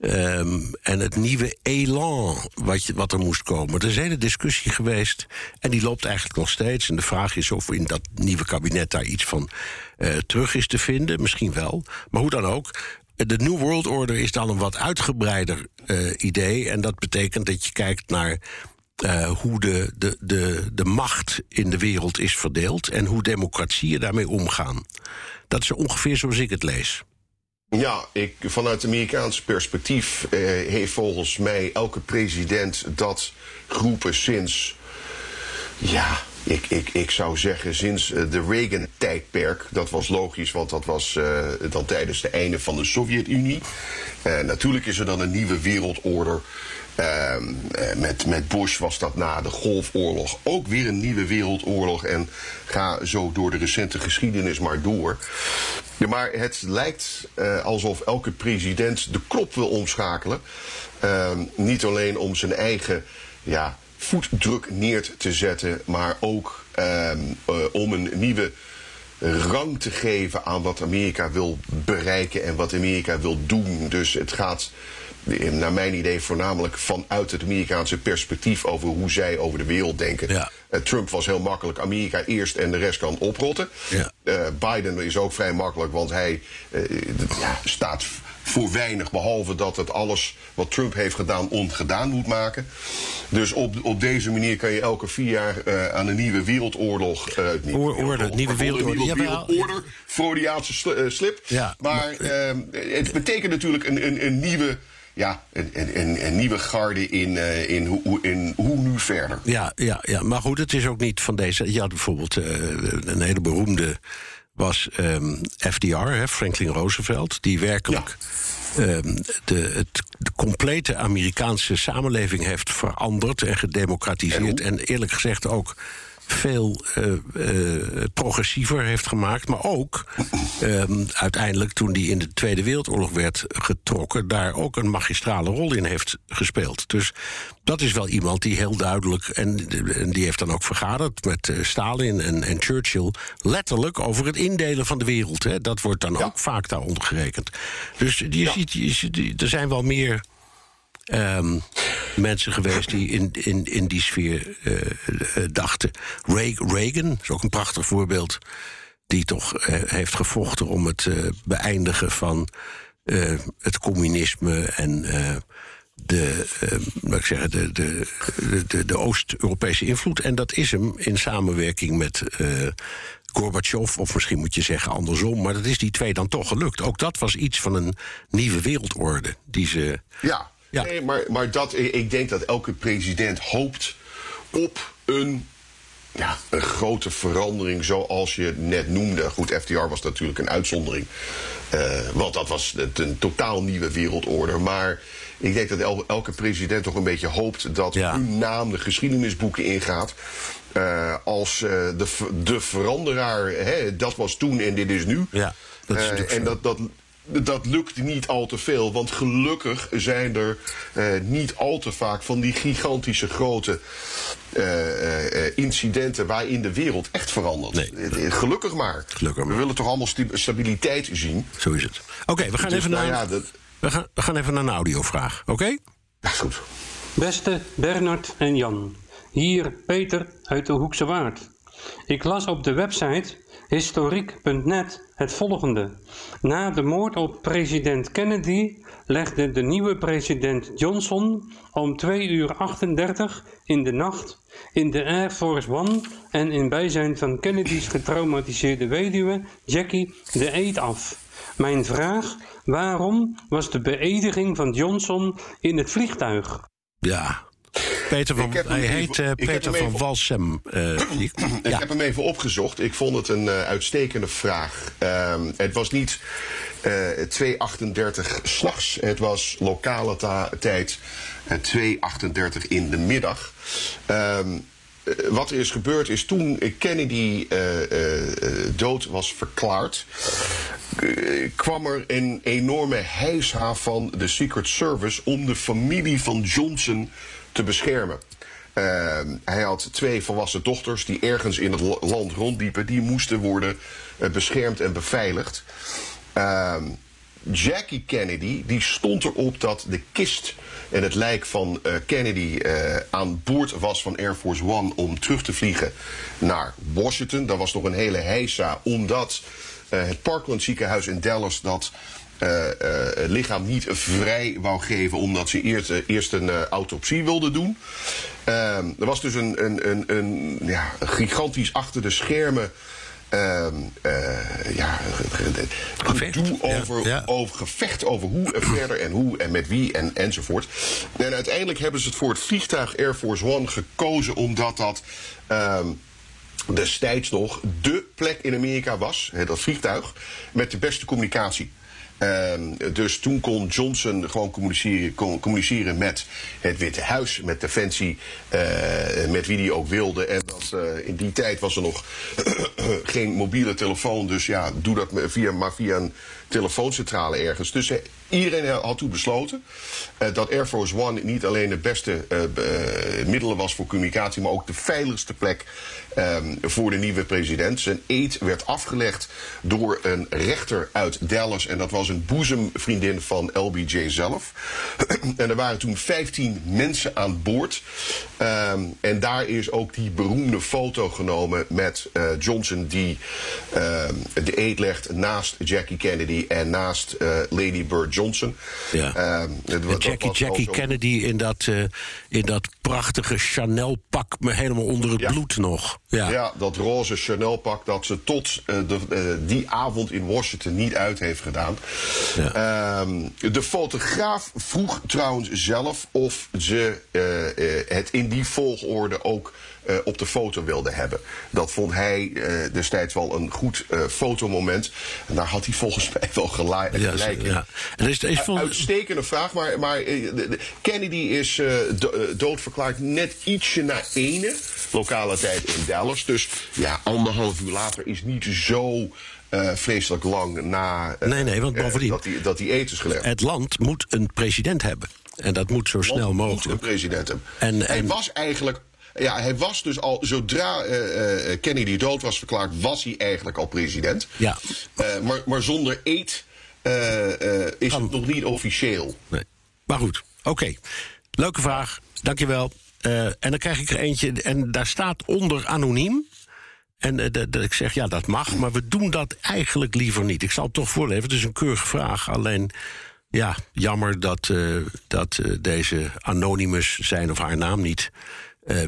Ehm, en het nieuwe elan wat, je, wat er moest komen. Er is een hele discussie geweest en die loopt eigenlijk nog steeds. En de vraag is of in dat nieuwe kabinet daar iets van eh, terug is te vinden. Misschien wel. Maar hoe dan ook. De New World Order is dan een wat uitgebreider eh, idee. En dat betekent dat je kijkt naar eh, hoe de, de, de, de macht in de wereld is verdeeld en hoe democratieën daarmee omgaan. Dat is ongeveer zoals ik het lees. Ja, ik, vanuit Amerikaans perspectief eh, heeft volgens mij elke president dat geroepen sinds. Ja, ik, ik, ik zou zeggen sinds eh, de Reagan-tijdperk. Dat was logisch, want dat was eh, dan tijdens het einde van de Sovjet-Unie. Eh, natuurlijk is er dan een nieuwe wereldorde. Ehm, eh, met, met Bush was dat na de Golfoorlog ook weer een nieuwe wereldoorlog. En ga zo door de recente geschiedenis maar door. Maar het lijkt eh, alsof elke president de klop wil omschakelen. Ehm, niet alleen om zijn eigen ja, voetdruk neer te zetten, maar ook ehm, eh, om een nieuwe rang te geven aan wat Amerika wil bereiken en wat Amerika wil doen. Dus het gaat, naar mijn idee, voornamelijk vanuit het Amerikaanse perspectief over hoe zij over de wereld denken. Ja. Eh, Trump was heel makkelijk, Amerika eerst en de rest kan oprotten. Ja. Eh, Biden is ook vrij makkelijk, want hij eh, ja, staat voor weinig, behalve dat het alles wat Trump heeft gedaan ongedaan moet maken. Dus op, op deze manier kan je elke vier jaar eh, aan een nieuwe wereldoorlog. eh, niet orde, nieuwe wereldorde, nieuwe wereldorde, Freudiaanse sl- eh, slip. Ja, maar ehm, het betekent natuurlijk een, een, een nieuwe. Ja, een, een, nieuwe garde in, eh, in, hoe, hoe- in hoe nu verder. Ja, ja, ja, maar goed, het is ook niet van deze. Je had bijvoorbeeld eh, een hele beroemde was ehm, FDR, hè, Franklin Roosevelt, die werkelijk ehm, de, het, de complete Amerikaanse samenleving heeft veranderd en gedemocratiseerd. En eerlijk gezegd ook veel eh, eh, progressiever heeft gemaakt. Maar ook ehm, uiteindelijk toen die in de Tweede Wereldoorlog werd getrokken, daar ook een magistrale rol in heeft gespeeld. Dus dat is wel iemand die heel duidelijk. En, en die heeft dan ook vergaderd met eh, Stalin en, en Churchill. letterlijk over het indelen van de wereld. Hè. Dat wordt dan Ja. ook vaak daaronder gerekend. Dus je ziet, je ziet, er zijn wel meer ehm, mensen geweest die in, in, in die sfeer eh, eh, dachten. Re- Reagan is ook een prachtig voorbeeld. Die toch eh, heeft gevochten om het beëindigen van het communisme en. de, laat ik zeggen, de, de, de, Oost-Europese invloed. En dat is hem in samenwerking met eh Gorbachev, of misschien moet je zeggen andersom. Maar dat is die twee dan toch gelukt. Ook dat was iets van een nieuwe wereldorde die ze. Ja, Ja. Nee, maar, maar dat, ik denk dat elke president hoopt op een, ja, een grote verandering zoals je net noemde. Goed, FDR was natuurlijk een uitzondering. eh, want dat was een totaal nieuwe wereldorde. Maar ik denk dat el- elke president toch een beetje hoopt dat Ja. hun naam de geschiedenisboeken ingaat. eh, als eh, de, de veranderaar. Hè, dat was toen en dit is nu. Ja, dat is en dat, dat, dat lukt niet al te veel. Want gelukkig zijn er eh, niet al te vaak van die gigantische grote eh, eh, incidenten waarin de wereld echt verandert. Nee. Gelukkig maar. Gelukkig maar. We willen toch allemaal stabiliteit zien. Zo is het. Oké, we gaan Dus even nou naar. ja, dat, We gaan, we gaan even naar een audiovraag, oké? is goed. Beste Bernard en Jan, hier Peter uit de Hoekse Waard. Ik las op de website historiek.net het volgende. Na de moord op president Kennedy legde de nieuwe president Johnson om 2 uur 38 in de nacht in de Air Force One en in bijzijn van Kennedy's getraumatiseerde weduwe Jackie de eed af. Mijn vraag, waarom was de beëdiging van Johnson in het vliegtuig? Ja. Peter van, hij even- heet eh, Peter van Walsem. eh, Ik ja. heb hem even opgezocht. Ik vond het een eh, uitstekende vraag. Ehm, het was niet eh 2.38 s'nachts. Het was lokale tijd eh, 2.38 in de middag. Ehm, eh, wat er is gebeurd is toen Kennedy dood was verklaard... kwam er een enorme heisa van de Secret Service... om de familie van Johnson te beschermen. Ehm, hij had twee volwassen dochters die ergens in het la- land rondliepen. Die moesten worden eh, beschermd en beveiligd. Ehm, Jackie Kennedy die stond erop dat de kist en het lijk van eh, Kennedy eh, aan boord was van Air Force One om terug te vliegen naar Washington. Dat was nog een hele heisa omdat het Parkland ziekenhuis in Dallas dat lichaam niet vrij wou geven omdat ze eerst, eh, eerst een eh, autopsie wilden doen. Er was dus een, een, een, een, ja, gigantisch achter de schermen eh, ja, gedoe over, ja. over gevecht over hoe en verder en hoe en met wie en enzovoort. En uiteindelijk hebben ze het voor het vliegtuig Air Force One gekozen omdat dat. ehm, destijds nog de plek in Amerika was, hè, dat vliegtuig, met de beste communicatie. Ehm, dus toen kon Johnson gewoon communiceren, communiceren met het Witte Huis, met Defensie, eh, met wie hij ook wilde. En dat, eh, in die tijd was er nog geen mobiele telefoon, dus ja, doe dat via, maar via een telefooncentrale ergens. Dus eh, iedereen had toen besloten dat Air Force One niet alleen de beste middelen was voor communicatie, maar ook de veiligste plek ehm, voor de nieuwe president. Zijn eed werd afgelegd door een rechter uit Dallas. En dat was een boezemvriendin van LBJ zelf. en er waren toen 15 mensen aan boord. Ehm, en daar is ook die beroemde foto genomen met eh, Johnson die ehm, de eed legt naast Jackie Kennedy en naast eh, Lady Bird Johnson. Ja. Ehm, het En Jackie, Jackie Kennedy in dat, eh, in dat prachtige Chanel-pak, maar helemaal onder het Ja. bloed nog. Ja. Ja, dat roze Chanel-pak dat ze tot de, die avond in Washington niet uit heeft gedaan. Ehm, de fotograaf vroeg trouwens zelf of ze eh, eh, het in die volgorde ook eh, op de foto wilde hebben. Dat vond hij destijds wel een goed fotomoment. En daar had hij volgens mij wel Ja, gelijk in. ja. En er is, is vol- Uitstekende vraag, maar, maar Kennedy is do- doodverklaard net ietsje na ene, lokale tijd in Dallas. Dus ja, anderhalf uur later is niet zo eh, vreselijk lang na eh, Nee, nee, want eh, bovendien- dat, die, dat die eet is gelegd. het land moet een president hebben. En dat moet zo snel Moet een mogelijk. president hebben. En- hij en- was eigenlijk. Ja, hij was dus al, zodra eh, eh, Kennedy dood was verklaard, was hij eigenlijk al president. Ja. Maar, maar zonder eet is het nog niet officieel. Nee. Maar goed, oké. Leuke vraag, dankjewel. En dan krijg ik er eentje, en daar staat onder anoniem. En eh, dat ik zeg, ja, dat mag, maar we doen dat eigenlijk liever niet. Ik zal het toch voorlezen, het is een keurige vraag. Alleen, ja, jammer dat, eh, dat eh, deze Anonymous zijn of haar naam niet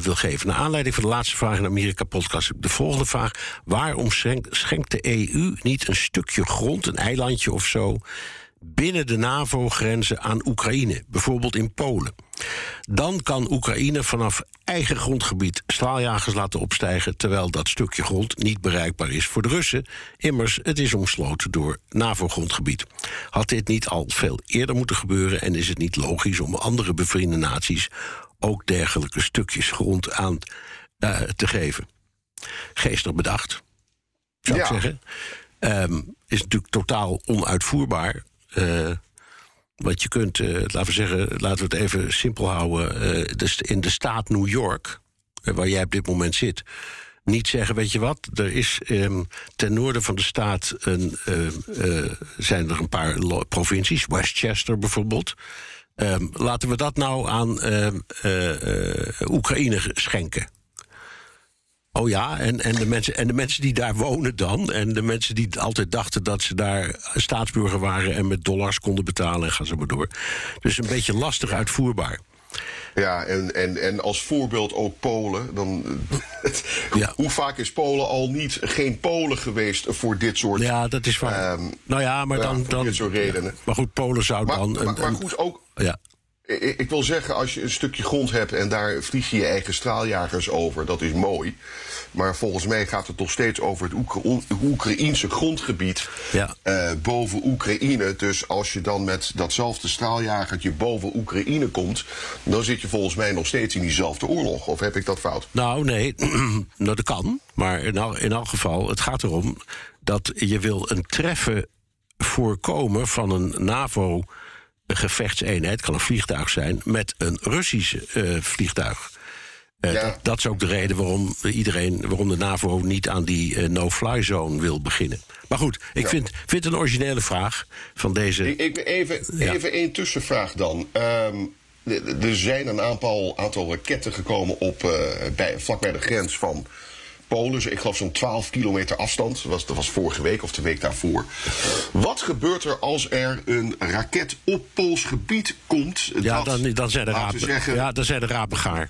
wil geven. Naar aanleiding van de laatste vraag in de Amerika-podcast... de volgende vraag. Waarom schenkt de EU niet een stukje grond, een eilandje of zo... binnen de NAVO-grenzen aan Oekraïne, bijvoorbeeld in Polen? Dan kan Oekraïne vanaf eigen grondgebied straaljagers laten opstijgen... terwijl dat stukje grond niet bereikbaar is voor de Russen. Immers, het is omsloten door NAVO-grondgebied. Had dit niet al veel eerder moeten gebeuren... en is het niet logisch om andere bevriende naties... ook dergelijke stukjes grond aan eh, te geven? Geestig bedacht, zou ik zeggen. Ehm, is natuurlijk totaal onuitvoerbaar... Eh, want je kunt, eh, laten we zeggen, laten we het even simpel houden. de st- in de staat New York, waar jij op dit moment zit, niet zeggen: Weet je wat, er is ehm, ten noorden van de staat een, zijn er een paar provincies, Westchester bijvoorbeeld. Ehm, laten we dat nou aan ehm, eh, eh, Oekraïne schenken. Oh ja, en, en, de mensen, en de mensen die daar wonen dan... en de mensen die altijd dachten dat ze daar staatsburger waren... en met dollars konden betalen en gaan ze maar door. Dus een beetje lastig uitvoerbaar. Ja, en, en, en als voorbeeld ook Polen. Dan, Ja. Hoe vaak is Polen al niet geen Polen geweest voor dit soort. Ja, dat is waar. Ehm, nou ja, maar ja, dan... voor dan dit soort redenen. Maar goed, Polen zou maar, dan... maar, een- maar goed, ook. Ja, Ik, ik wil zeggen, als je een stukje grond hebt en daar vlieg je je eigen straaljagers over, dat is mooi. Maar volgens mij gaat het nog steeds over het Oekra- Oekraïense grondgebied Ja. eh, boven Oekraïne. Dus als je dan met datzelfde straaljagertje boven Oekraïne komt, dan zit je volgens mij nog steeds in diezelfde oorlog. Of heb ik dat fout? Nou, nee, nou, dat kan. Maar in, al, in elk geval, het gaat erom dat je wil een treffen voorkomen van een NAVO-gevechtseenheid, het kan een vliegtuig zijn, met een Russische eh, vliegtuig. Eh, Ja. dat, dat is ook de reden waarom iedereen, waarom de NAVO niet aan die eh, no-fly zone wil beginnen. Maar goed, ik vind, vind het een originele vraag van deze. Ik, even, Ja. even één tussenvraag dan. Ehm, er zijn een aantal, aantal raketten gekomen op, bij, vlak bij de grens van Polen. Zo, Ik geloof zo'n 12 kilometer afstand. Dat was, dat was vorige week of de week daarvoor. Wat gebeurt er als er een raket op Pools gebied komt? ja, dat, dan, dan zijn de rapen, zeggen, ja, dan zijn de rapen gaar.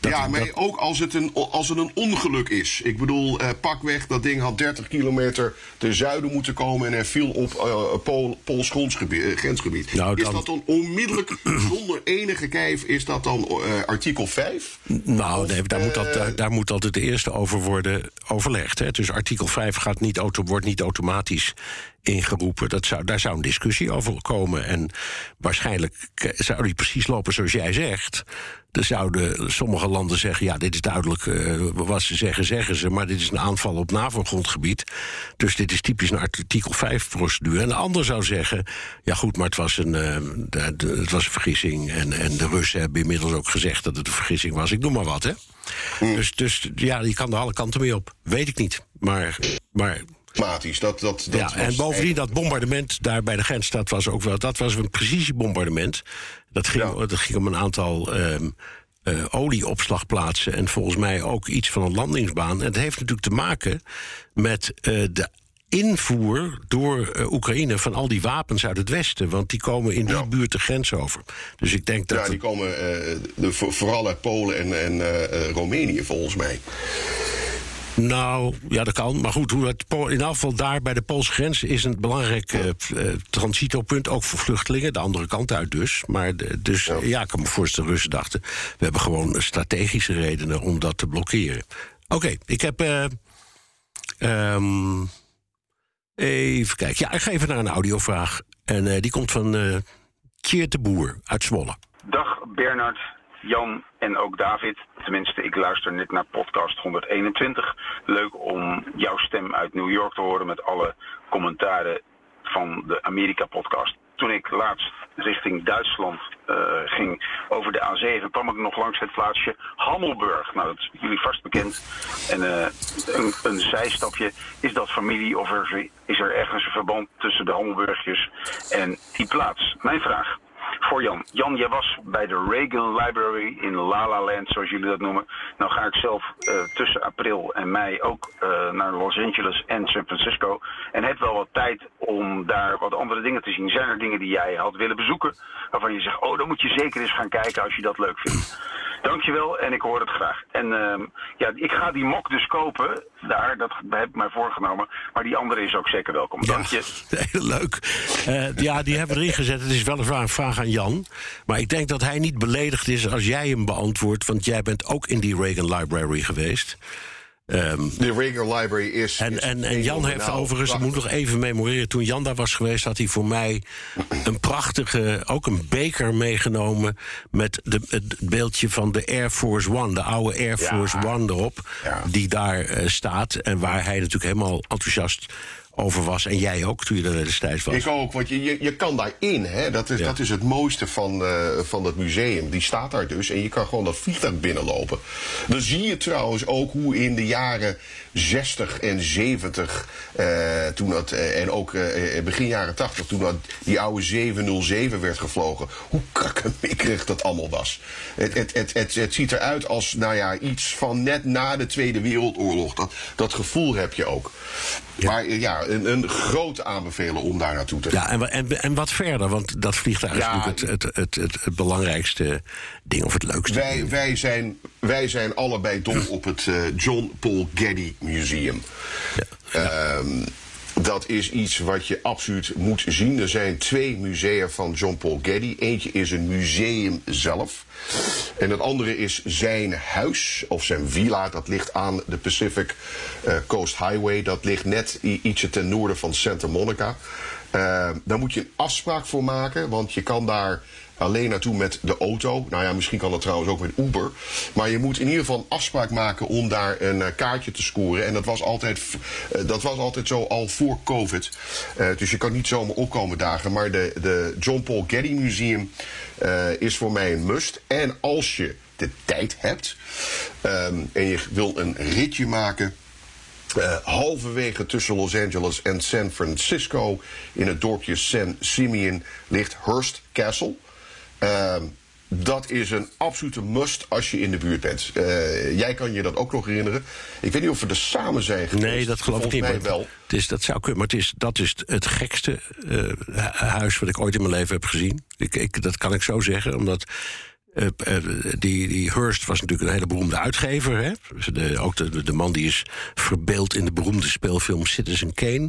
Dat- ja, maar dat- ook als het, een, als het een ongeluk is. Ik bedoel, eh, pakweg, dat ding had 30 kilometer ten zuiden moeten komen... en er viel op Pool, Pools eh, grensgebied. Nou, Is dat dan onmiddellijk, zonder enige kijf... is dat dan eh, artikel 5? Nou, nee, daar, moet dat, daar, moet altijd de eerste over worden overlegd. Hè. Dus artikel 5 gaat niet auto, wordt niet automatisch ingeroepen. Dat zou, daar zou een discussie over komen. En waarschijnlijk zou die precies lopen zoals jij zegt. Zouden sommige landen zeggen: ja, dit is duidelijk eh, wat ze zeggen, zeggen ze. Maar dit is een aanval op NAVO-grondgebied. Dus dit is typisch een artikel 5-procedure. En de ander zou zeggen: ja, goed, maar het was een, eh, de- de- het was een vergissing. En, en de Russen hebben inmiddels ook gezegd dat het een vergissing was. Ik noem maar wat, hè? Dus, dus ja, je kan er alle kanten mee op. Weet ik niet. Maar, maar dat, dat, dat ja, en bovendien dat bombardement daar bij de grens, dat was ook wel, dat was een precisiebombardement. Dat ging, Ja. dat ging om een aantal ehm, eh, olieopslagplaatsen en volgens mij ook iets van een landingsbaan. En het heeft natuurlijk te maken met eh, de invoer door eh, Oekraïne van al die wapens uit het westen. Want die komen in die Ja. buurt de grens over. Dus ik denk dat. Ja, die komen de, vooral uit Polen en, en Roemenië, volgens mij. Nou, ja, dat kan. Maar goed, hoe het, in elk geval daar bij de Poolse grens is een belangrijk eh, eh, transitopunt, ook voor vluchtelingen, de andere kant uit dus. Maar de- dus ja. ik kan me voorstellen, de Russen dachten, we hebben gewoon strategische redenen om dat te blokkeren. Oké, ik heb. eh, ehm, even kijken. Ja, ik ga even naar een audiovraag. En eh, die komt van eh Tjeerd de Boer uit Zwolle. Dag Bernard, Jan en ook David. Tenminste, ik luister net naar podcast 121. Leuk om jouw stem uit New York te horen met alle commentaren van de Amerika-podcast. Toen ik laatst richting Duitsland eh, ging over de A7, kwam ik nog langs het plaatsje Hammelburg. Nou, dat is jullie vast bekend. En eh, een, een zijstapje, is dat familie of is er ergens een verband tussen de Hammelburgjes en die plaats? Mijn vraag voor Jan. Jan, jij was bij de Reagan Library in La La Land, zoals jullie dat noemen. Nou ga ik zelf eh, tussen april en mei ook eh, naar Los Angeles en San Francisco. En heb wel wat tijd om daar wat andere dingen te zien. Zijn er dingen die jij had willen bezoeken, waarvan je zegt, oh, dan moet je zeker eens gaan kijken als je dat leuk vindt. Dankjewel en ik hoor het graag. En ehm, ja, ik ga die mok dus kopen daar, dat heb ik mij voorgenomen. Maar die andere is ook zeker welkom. Dank je. Heel leuk. Eh, ja, die hebben we erin gezet. Het is weliswaar een vraag aan Jan. Maar ik denk dat hij niet beledigd is als jij hem beantwoordt. Want jij bent ook in die Reagan Library geweest. Ehm, De Rager Library is... en, is en, en Jan heeft overigens, ik moet nog even memoreren... toen Jan daar was geweest, had hij voor mij een prachtige... ook een beker meegenomen met de, het beeldje van de Air Force One... de oude Air Force One erop, Ja. die daar eh, staat... en waar hij natuurlijk helemaal enthousiast over was. En jij ook, toen je er destijds was. Ik ook, want je, je, je kan daarin. Hè? Dat, is, Ja. dat is het mooiste van, eh, van het museum. Die staat daar dus en je kan gewoon dat vliegtuig binnenlopen. Dan zie je trouwens ook hoe in de jaren 60 en 70, eh, toen dat, eh, en ook begin jaren 80, toen dat, die oude 707 werd gevlogen, hoe krakkemikkerig dat allemaal was. Het, het, het, het, het ziet eruit als nou ja, iets van net na de Tweede Wereldoorlog. Dat, dat gevoel heb je ook. Maar eh, ja, een, een grote aanbevelen om daar naartoe te gaan. Ja, en, en, en wat verder? Want dat vliegtuig is Ja, natuurlijk het, het, het, het, het belangrijkste ding, of het leukste Wij, ding. wij, zijn, wij zijn allebei dol op het eh, John Paul Getty Museum. Ehm, dat is iets wat je absoluut moet zien. Er zijn twee musea van John Paul Getty. Eentje is een museum zelf. En het andere is zijn huis, of zijn villa. Dat ligt aan de Pacific eh, Coast Highway. Dat ligt net ietsje ten noorden van Santa Monica. Ehm, daar moet je een afspraak voor maken, want je kan daar alleen naartoe met de auto. Nou ja, misschien kan dat trouwens ook met Uber. Maar je moet in ieder geval afspraak maken om daar een eh, kaartje te scoren. En dat was altijd, eh, dat was altijd zo al voor COVID. Eh, dus je kan niet zomaar opkomen dagen. Maar de, de John Paul Getty Museum is voor mij een must. En als je de tijd hebt ehm, en je wil een ritje maken. Halverwege tussen Los Angeles en San Francisco, in het dorpje San Simeon, ligt Hearst Castle. Ehm, dat is een absolute must als je in de buurt bent. Eh, jij kan je dat ook nog herinneren. Ik weet niet of we er samen zijn geweest. Nee, dat geloof ik niet. Mij wel. Het is, dat zou kunnen, maar het is, dat is het gekste eh, hu- huis wat ik ooit in mijn leven heb gezien. Ik, ik, dat kan ik zo zeggen, omdat die, die Hearst was natuurlijk een hele beroemde uitgever. Hè? De, ook de, de man die is verbeeld in de beroemde speelfilm Citizen Kane.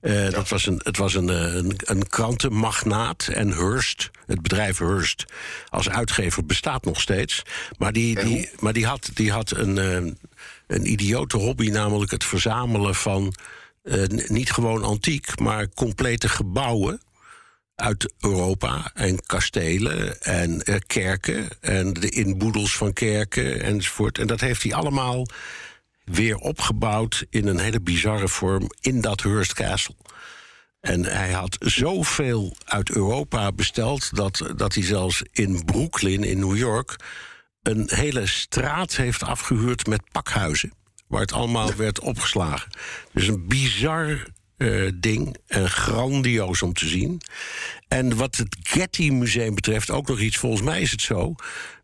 Eh, dat was een, het was een, eh, een, een krantenmagnaat. En Hearst, het bedrijf Hearst, als uitgever bestaat nog steeds. Maar die, die, maar die had, die had een, eh, een idiote hobby, namelijk het verzamelen van. eh, niet gewoon antiek, maar complete gebouwen uit Europa en kastelen en eh, kerken en de inboedels van kerken enzovoort. En dat heeft hij allemaal weer opgebouwd in een hele bizarre vorm in dat Hearst Castle. En hij had zoveel uit Europa besteld dat, dat hij zelfs in Brooklyn in New York een hele straat heeft afgehuurd met pakhuizen. Waar het allemaal werd opgeslagen. Dus een bizar eh, ding. En grandioos om te zien. En wat het Getty Museum betreft, ook nog iets. Volgens mij is het zo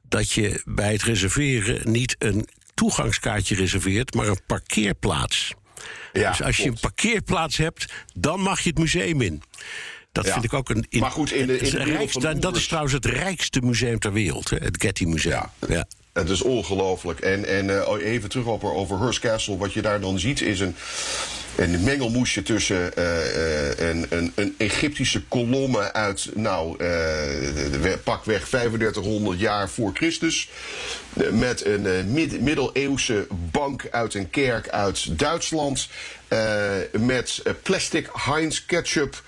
dat je bij het reserveren niet een toegangskaartje reserveert, maar een parkeerplaats. Ja, dus als je een parkeerplaats hebt, dan mag je het museum in. Dat Ja. vind ik ook een. Maar goed, in de- in de rijkste- dat is trouwens het rijkste museum ter wereld, hè, het Getty Museum. Ja. ja. Het is ongelooflijk. En, en eh, even terug over, over Hearst Castle. Wat je daar dan ziet is een, een mengelmoesje tussen eh, eh, een, een, een Egyptische kolommen uit, nou, eh, we- pakweg 3500 jaar voor Christus. Met een mid- middeleeuwse bank uit een kerk uit Duitsland. met plastic Heinz ketchup.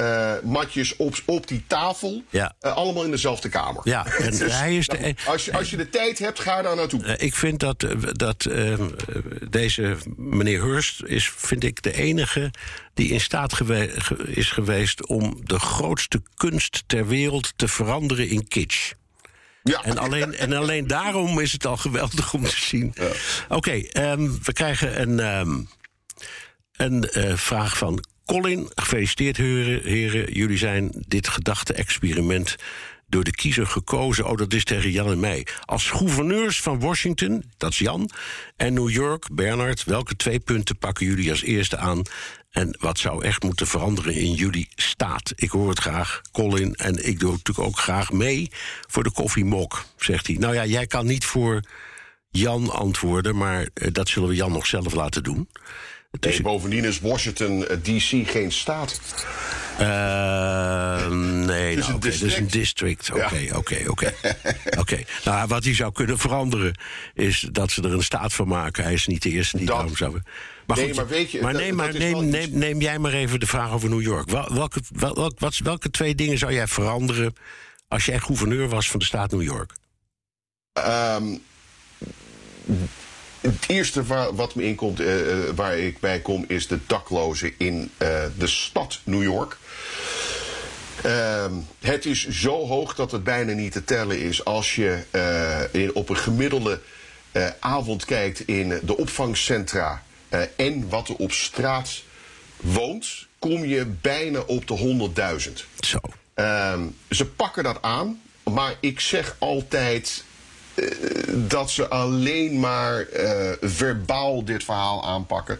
Eh, matjes op, op die tafel. Ja. Eh, allemaal in dezelfde kamer. Ja, en Dus, hij is de- nou, als, je, als je de tijd hebt, ga daar naartoe. Eh, Ik vind dat, dat eh, deze meneer Hurst is, vind ik, de enige die in staat gewe- is geweest om de grootste kunst ter wereld te veranderen in kitsch. Ja. En alleen, en alleen daarom is het al geweldig om te zien. Oké, ehm, we krijgen een, ehm, een vraag van Colin. Gefeliciteerd, heren, heren. Jullie zijn dit gedachte-experiment door de kiezer gekozen. Oh, dat is tegen Jan en mij. Als gouverneurs van Washington, dat is Jan, en New York, Bernard, welke twee punten pakken jullie als eerste aan? En wat zou echt moeten veranderen in jullie staat? Ik hoor het graag, Colin. En ik doe natuurlijk ook graag mee voor de koffiemok, zegt hij. Nou ja, jij kan niet voor Jan antwoorden, maar eh, dat zullen we Jan nog zelf laten doen. Nee, bovendien is Washington eh, DC geen staat. eh, nee, is nou, oké, dat is een district. Oké, oké, oké. Oké. Nou, wat hij zou kunnen veranderen is dat ze er een staat van maken. Hij is niet de eerste die Dat- daarom zou. Maar, Nee, goed, maar weet je, maar neem, dat is neem, neem, jij maar even de vraag over New York. Wel- Welke, wel, wel- wat, welke twee dingen zou jij veranderen als jij gouverneur was van de staat New York? Ehm, het eerste waar, wat me inkomt, eh, eh, waar ik bij kom, is de daklozen in eh, de stad New York. Ehm, het is zo hoog dat het bijna niet te tellen is. Als je in, op een gemiddelde avond kijkt in de opvangcentra en wat er op straat woont, kom je bijna op de 100.000. Zo. Ehm, ze pakken dat aan, maar ik zeg altijd dat ze alleen maar eh, verbaal dit verhaal aanpakken,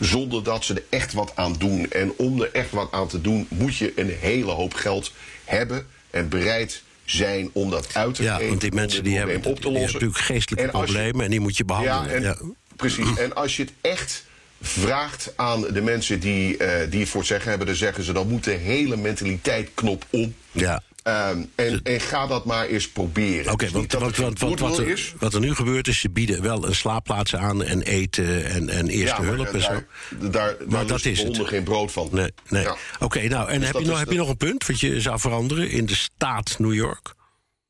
zonder dat ze er echt wat aan doen. En om er echt wat aan te doen, moet je een hele hoop geld hebben en bereid zijn om dat uit te Ja, geven. want die mensen die hebben, op te die lossen. natuurlijk geestelijke En als je- problemen en die moet je behandelen. ja, en, Ja. precies. En als je het echt vraagt aan de mensen die, eh, die het voor het zeggen hebben, dan zeggen ze dan moet de hele mentaliteitknop om. Ja. Ehm, en, en ga dat maar eens proberen. Oké, Dus want, wat, er, wat er nu gebeurt is, ze bieden wel een slaapplaats aan en eten en, en eerste hulp en zo. daar, daar, daar Maar dat is honden geen brood van. Nee, nee. Ja. Oké, nou, en Dus heb, je nog, heb je nog een punt wat je zou veranderen in de staat New York?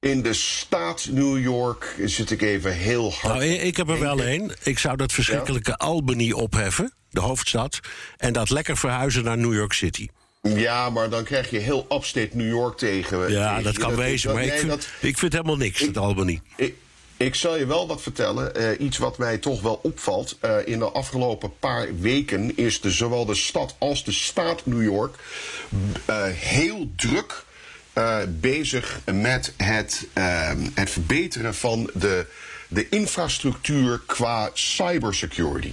In de staat New York zit ik even heel hard. Nou, ik heb er wel één. Ik zou dat verschrikkelijke Albany opheffen, de hoofdstad, en dat lekker verhuizen naar New York City. Ja, maar dan krijg je heel upstate New York tegen. Ja, tegen dat kan wezen, dat- maar ik vind, dat- ik vind helemaal niks, het Albany. Ik, ik zal je wel wat vertellen. Eh, iets wat mij toch wel opvalt. Eh, in de afgelopen paar weken is de, zowel de stad als de staat New York eh, heel druk bezig met het, het verbeteren van de de infrastructuur qua cybersecurity.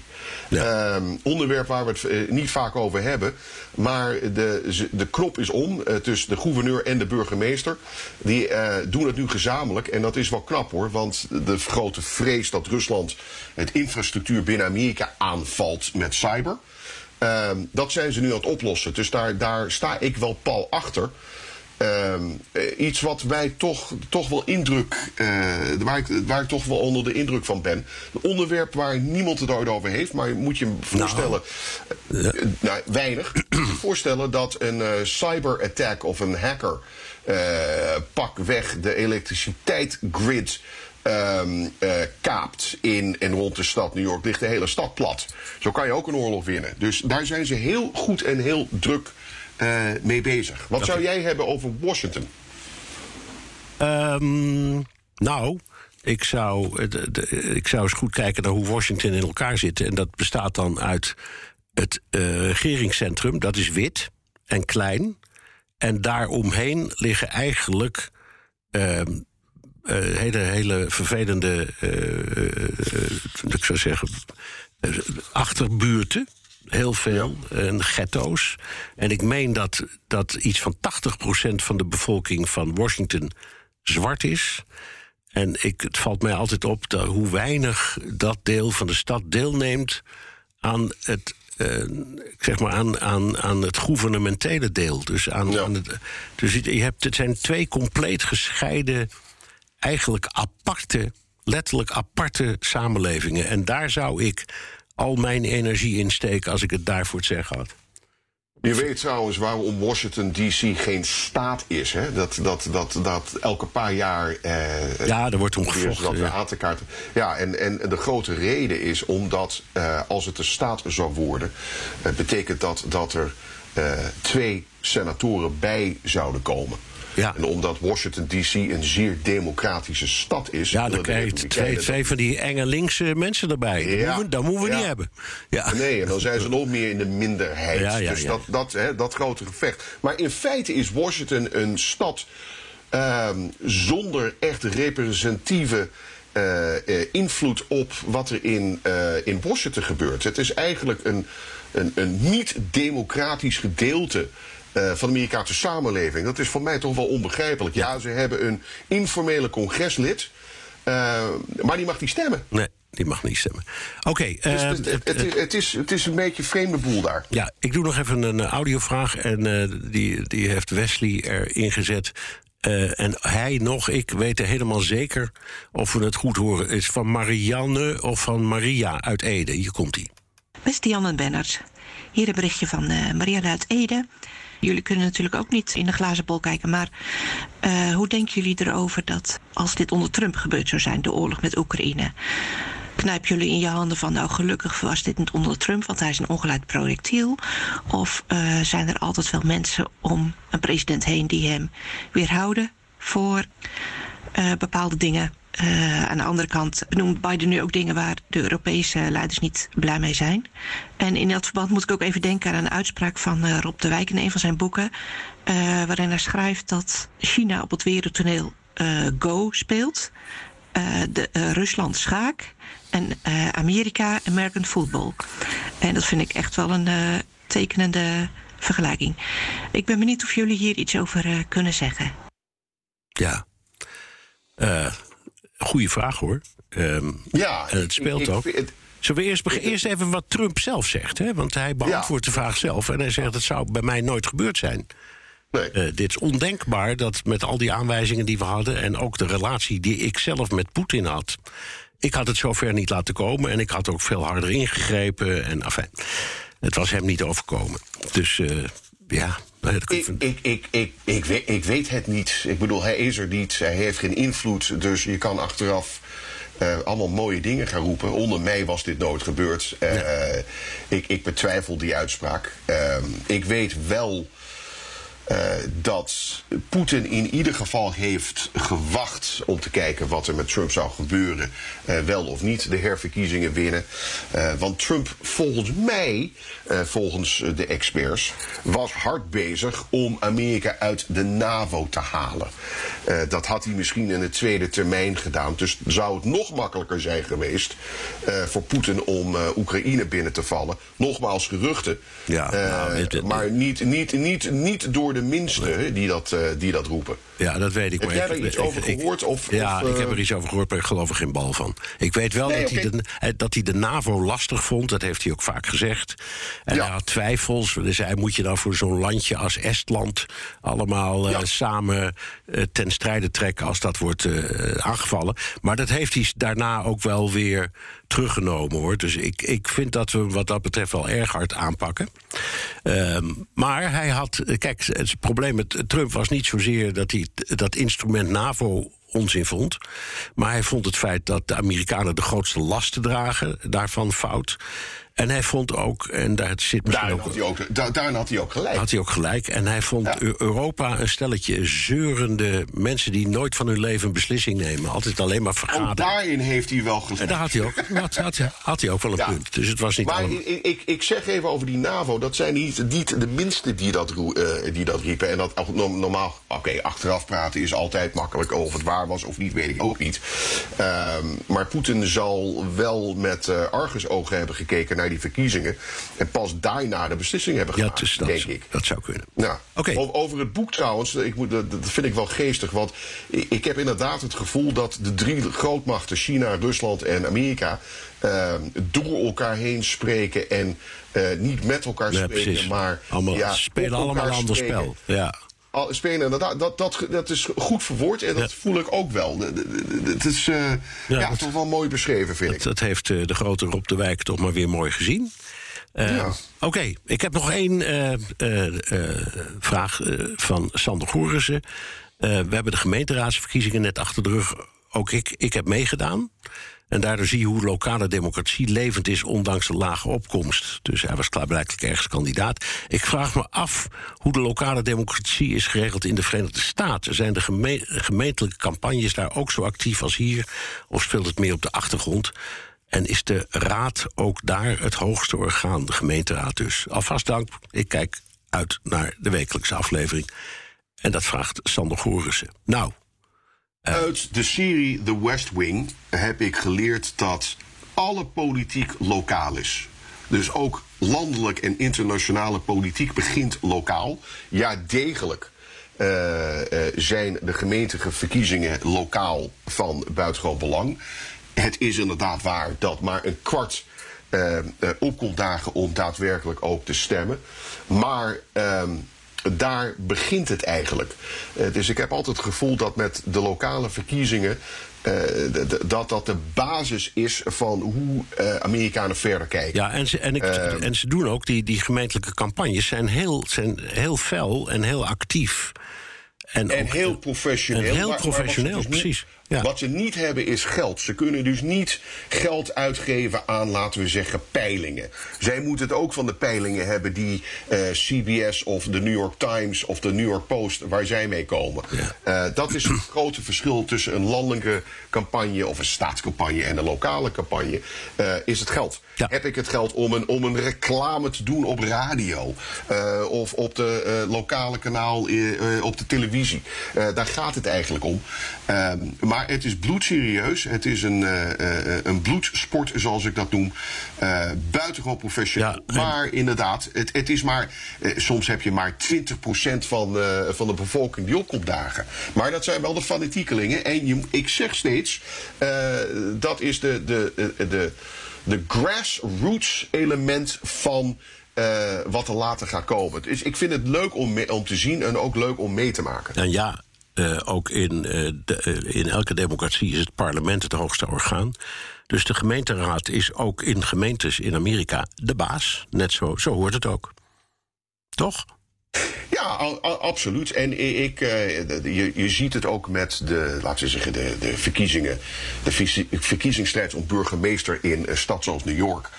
Ehm, onderwerp waar we het eh, niet vaak over hebben. Maar de, de knop is om eh, tussen de gouverneur en de burgemeester. Die eh, doen het nu gezamenlijk. En dat is wel knap hoor. Want de grote vrees dat Rusland het infrastructuur binnen Amerika aanvalt met cyber. Ehm, dat zijn ze nu aan het oplossen. Dus daar, daar sta ik wel pal achter. Ehm, eh, iets wat mij toch, toch wel indruk, eh, waar, ik, waar ik toch wel onder de indruk van ben. Een onderwerp waar niemand het ooit over heeft, maar je moet je je voorstellen, eh, nou, weinig. voorstellen dat een eh, cyberattack of een hacker pak weg de elektriciteitsgrid ehm, eh, kaapt in en rond de stad New York, ligt de hele stad plat. Zo kan je ook een oorlog winnen. Dus daar zijn ze heel goed en heel druk eh, mee bezig. Wat zou jij hebben over Washington? Ehm, nou, ik zou, de- de- ik zou eens goed kijken naar hoe Washington in elkaar zit. En dat bestaat dan uit het eh, regeringscentrum, dat is wit en klein. En daaromheen liggen eigenlijk ehm, eh, hele, hele vervelende, eh, ik zou zeggen, eh, achterbuurten. Heel veel, en ghetto's. En ik meen dat, dat iets van 80% van de bevolking van Washington zwart is. En ik, het valt mij altijd op dat hoe weinig dat deel van de stad deelneemt aan het, eh, zeg maar aan, aan, aan het gouvernementele deel. Dus, aan, aan het, dus je hebt, het zijn twee compleet gescheiden, eigenlijk aparte, letterlijk aparte samenlevingen. En daar zou ik al mijn energie in als ik het daarvoor het zeggen had. Je weet trouwens waarom Washington DC geen staat is. Hè? Dat, dat, dat, dat elke paar jaar. Eh, Ja, er wordt om proberen ze gevochten, dat weer ja. aan te kaarten. Ja, en, en de grote reden is omdat eh, als het een staat zou worden, eh, betekent dat dat er eh, twee senatoren bij zouden komen. Ja. En omdat Washington DC een zeer democratische stad is. Ja, dan krijg je twee, twee van die enge linkse mensen erbij. Dat Ja. moeten we, dat moeten we Ja. niet hebben. Ja. Nee, en dan zijn ze nog meer in de minderheid. Ja, ja, dus. Dat, dat, hè, dat grote gevecht. Maar in feite is Washington een stad ehm, zonder echt representatieve eh, eh, invloed op wat er in, eh, in Washington gebeurt. Het is eigenlijk een, een, een niet-democratisch gedeelte. Eh, van de Amerikaanse samenleving. Dat is voor mij toch wel onbegrijpelijk. Ja, ze hebben een informele congreslid, eh, maar die mag niet stemmen. Nee, die mag niet stemmen. Oké, Dus eh, het, het, het, is- het, is, het is een beetje een vreemde boel daar. Ja, ik doe nog even een audiovraag. En eh, die, die heeft Wesley erin gezet. Eh, en hij nog, ik weten helemaal zeker of we het goed horen. Is van Marianne of van Maria uit Ede. Hier komt hij. Beste Jan en Bernard, hier een berichtje van eh Marianne uit Ede. Jullie kunnen natuurlijk ook niet in de glazen bol kijken, maar eh, hoe denken jullie erover dat als dit onder Trump gebeurd zou zijn, de oorlog met Oekraïne? Knijp jullie in je handen van, nou gelukkig was dit niet onder Trump, want hij is een ongeleid projectiel? Of eh, zijn er altijd wel mensen om een president heen die hem weerhouden voor eh, bepaalde dingen? Eh, aan de andere kant benoemt Biden nu ook dingen waar de Europese leiders niet blij mee zijn. En in dat verband moet ik ook even denken aan een uitspraak van eh, Rob de Wijk in een van zijn boeken. eh, waarin hij schrijft dat China op het wereldtoneel Go speelt. de, Rusland schaak. En Amerika American football. En dat vind ik echt wel een tekenende vergelijking. Ik ben benieuwd of jullie hier iets over kunnen zeggen. Ja. Eh goeie vraag hoor. Ehm, Ja, en het speelt ik- ook. het- Zullen we eerst, eerst even wat Trump zelf zegt? Hè? Want hij beantwoordt de vraag zelf. En hij zegt: het zou bij mij nooit gebeurd zijn. Nee. Eh, dit is ondenkbaar dat met al die aanwijzingen die we hadden. en ook de relatie die ik zelf met Poetin had. Ik had het zover niet laten komen en ik had ook veel harder ingegrepen. En enfin, het was hem niet overkomen. Dus eh, ja. Ik, ik, ik, ik, ik, weet, ik weet het niet. Ik bedoel, hij is er niet. Hij heeft geen invloed. Dus je kan achteraf eh, allemaal mooie dingen gaan roepen. Onder mij was dit nooit gebeurd. Eh, ik, ik betwijfel die uitspraak. Ehm, ik weet wel eh, dat Poetin in ieder geval heeft gewacht om te kijken wat er met Trump zou gebeuren. eh, wel of niet de herverkiezingen winnen. Eh, want Trump, volgens mij, volgens de experts, was hard bezig om Amerika uit de NAVO te halen. Dat had hij misschien in de tweede termijn gedaan. Dus zou het nog makkelijker zijn geweest voor Poetin om Oekraïne binnen te vallen. Nogmaals geruchten. Ja, nou, het- het- maar niet, niet, niet, niet door de minste die, dat, eh, die dat roepen. Ja, dat weet ik. Heb maar jij ik- daar iets ik- over ik- gehoord? Of, ja, of, ik heb eh, er iets over gehoord, maar ik geloof er geen bal van. Ik weet wel Nee, dat, hij de, eh, dat hij de NAVO lastig vond. Dat heeft hij ook vaak gezegd. En Ja. hij had twijfels. Dus hij moet je dan voor zo'n landje als Estland... allemaal Ja. samen ten strijde trekken als dat wordt aangevallen. Maar dat heeft hij daarna ook wel weer teruggenomen, hoor. Dus ik, ik vind dat we wat dat betreft wel erg hard aanpakken. Ehm, maar hij had... Kijk, het probleem met Trump was niet zozeer... dat hij dat instrument NAVO onzin vond. Maar hij vond het feit dat de Amerikanen de grootste lasten dragen... daarvan fout. En hij vond ook, en daar zit misschien Daarin ook... had, hij ook, da- daarin had hij ook gelijk. Had hij ook gelijk. En hij vond Ja. Europa een stelletje zeurende mensen die nooit van hun leven een beslissing nemen. Altijd alleen maar vergaderen. daarin heeft hij wel gelijk. En daar had hij ook, had, had, had hij ook wel een Ja. punt. Dus het was niet Maar allemaal... ik, ik, ik zeg even over die NAVO. Dat zijn niet, niet de minste die dat, eh, die dat riepen. En dat normaal, oké, achteraf praten is altijd makkelijk. Of het waar was of niet, weet ik ook niet. Ehm, maar Poetin zal wel met eh argusogen hebben gekeken naar die verkiezingen. En pas daarna de beslissing hebben Ja, gemaakt, dus dat, denk ik. dat zou kunnen. Nou, over het boek trouwens, ik moet, dat vind ik wel geestig. Want ik heb inderdaad het gevoel dat de drie grootmachten, China, Rusland en Amerika, eh, door elkaar heen spreken en eh, niet met elkaar Ja, spreken, precies. maar allemaal, ja, spelen allemaal een ander spel. Ja. Al- Spelen, inderdaad, dat, dat, dat is goed verwoord en dat Ja. voel ik ook wel. Het is eh, ja, toch wel mooi beschreven, vind ik. Dat, heeft eh, de grote Rob de Wijk toch maar weer mooi gezien. Eh, Ja. Oké, ik heb nog één vraag van Sander Goerissen. We hebben de gemeenteraadsverkiezingen net achter de rug. Ook ik, ik heb meegedaan. En daardoor zie je hoe lokale democratie levend is, ondanks de lage opkomst. Dus hij was klaarblijkelijk ergens kandidaat. Ik vraag me af hoe de lokale democratie is geregeld in de Verenigde Staten. Zijn de geme- gemeentelijke campagnes daar ook zo actief als hier? Of speelt het meer op de achtergrond? En is de raad ook daar het hoogste orgaan, de gemeenteraad dus? Alvast dank, ik kijk uit naar de wekelijkse aflevering. En dat vraagt Sander Gorissen. Nou, Uit de serie The West Wing heb ik geleerd dat alle politiek lokaal is. Dus ook landelijk en internationale politiek begint lokaal. Ja, degelijk. eh, eh, zijn de gemeenteverkiezingen lokaal van buitengewoon belang. Het is inderdaad waar dat maar een kwart eh, opkomt dagen om daadwerkelijk ook te stemmen. Maar ehm, daar begint het eigenlijk. Eh, dus ik heb altijd het gevoel dat met de lokale verkiezingen. eh, dat dat de basis is van hoe eh, Amerikanen verder kijken. ja, en ze, en ik, Ehm. en ze doen ook, die, die gemeentelijke campagnes zijn heel, zijn heel fel en heel actief. En, heel professioneel. En heel maar- maar professioneel, dus precies. Ja. Wat ze niet hebben is geld. Ze kunnen dus niet geld uitgeven aan, laten we zeggen, peilingen. Zij moeten het ook van de peilingen hebben die eh, CBS of de New York Times of de New York Post, waar zij mee komen. Eh, dat is het grote verschil tussen een landelijke campagne of een staatscampagne en een lokale campagne. eh, is het geld. Ja. Heb ik het geld om een, om een reclame te doen op radio? of op de lokale kanaal op de televisie? Daar gaat het eigenlijk om. Ehm, maar het is bloedserieus. Het is een, eh, eh, een bloedsport, zoals ik dat noem. Eh buitengewoon professioneel. Ja, en- Maar inderdaad, het, het is maar. eh, soms heb je maar 20% van, eh, van de bevolking die opkomt dagen. Maar dat zijn wel de fanatiekelingen. En je, ik zeg steeds, eh, dat is de. de, de, de de grassroots element van eh, wat er later gaat komen. Dus ik vind het leuk om, om te zien en ook leuk om mee te maken. En ja, eh, ook in, eh, eh, in elke democratie is het parlement het hoogste orgaan. Dus de gemeenteraad is ook in gemeentes in Amerika de baas. Net zo, zo hoort het ook. Toch? Ja, absoluut. En ik, je, je ziet het ook met de, laten we zeggen, de, de verkiezingen. De verkiezingsstrijd om burgemeester in een stad zoals New York.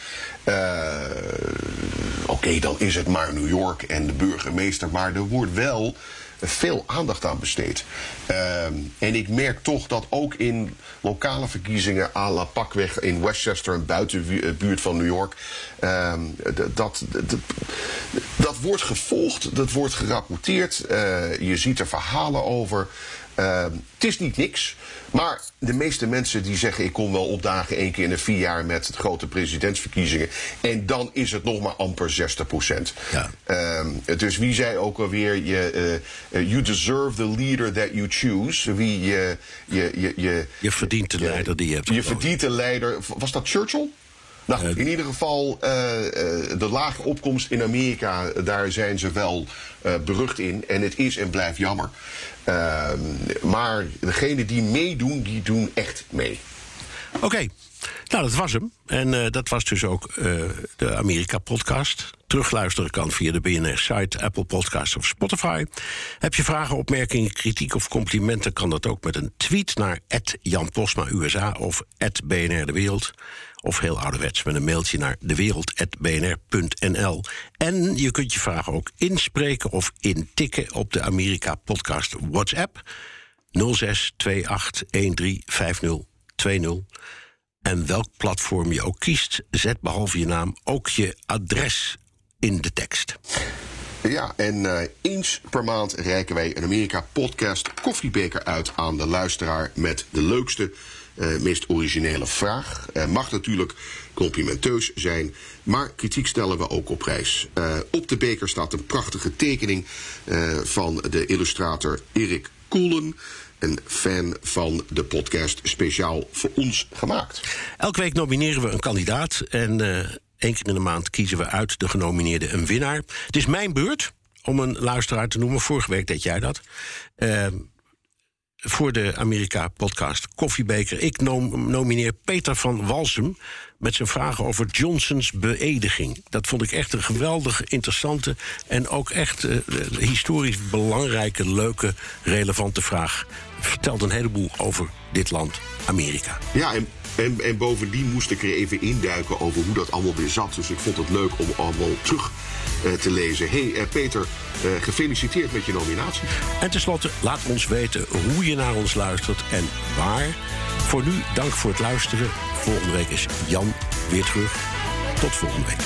Oké, dan is het maar New York en de burgemeester. Maar er wordt wel veel aandacht aan besteed. Ehm, en ik merk toch dat ook in lokale verkiezingen à la pakweg in Westchester, een buitenbuurt van New York, ehm, dat, dat wordt gevolgd, dat wordt gerapporteerd. eh, je ziet er verhalen over. Ehm, het is niet niks. Maar de meeste mensen die zeggen: ik kom wel opdagen één keer in de vier jaar met het grote presidentsverkiezingen. En dan is het nog maar amper 60 procent. Ja. Ehm, dus wie zei ook alweer: je, eh, eh, You deserve the leader that you choose. Wie je. je, je, je Je verdient de leider die je hebt Je verdient de leider. Was dat Churchill? Nou, in ieder geval, eh, eh, de lage opkomst in Amerika, daar zijn ze wel eh, berucht in. En het is en blijft jammer. Ehm, maar degenen die meedoen, die doen echt mee. Oké, nou dat was hem. En dat was dus ook de Amerika-podcast. Terugluisteren kan via de BNR-site, Apple Podcasts of Spotify. Heb je vragen, opmerkingen, kritiek of complimenten... kan dat ook met een tweet naar Jan Posma USA of BNR De Wereld. Of heel ouderwets met een mailtje naar dewereld.bnr.nl. En je kunt je vragen ook inspreken of intikken op de Amerika-podcast WhatsApp... 06 28 13 50 20. En welk platform je ook kiest, zet behalve je naam ook je adres in de tekst. Ja, en eh, eens per maand reiken wij een Amerika-podcast koffiebeker uit aan de luisteraar met de leukste, meest originele vraag. Eh, mag natuurlijk complimenteus zijn, maar kritiek stellen we ook op prijs. Eh, op de beker staat een prachtige tekening eh, van de illustrator Erik Koelen. Een fan van de podcast speciaal voor ons gemaakt. Elke week nomineren we een kandidaat en eh één keer in de maand kiezen we uit de genomineerde een winnaar. Het is mijn beurt om een luisteraar te noemen. Vorige week deed jij dat. Eh, voor de Amerika-podcast Koffiebeker. Ik nom- nomineer Peter van Walsum met zijn vragen over Johnsons beëdiging. Dat vond ik echt een geweldig interessante en ook echt eh, historisch belangrijke, leuke, relevante vraag. Vertelt een heleboel over dit land, Amerika. Ja, en, en, en bovendien moest ik er even induiken over hoe dat allemaal weer zat. Dus ik vond het leuk om allemaal terug te lezen. hey, eh, Peter, eh, gefeliciteerd met je nominatie. En tenslotte, laat ons weten hoe je naar ons luistert en waar. Voor nu, dank voor het luisteren. Volgende week is Jan weer terug. Tot volgende week.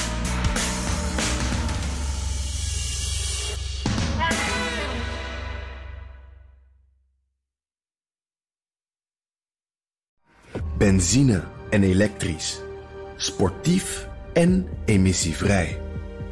Benzine en elektrisch. Sportief en emissievrij.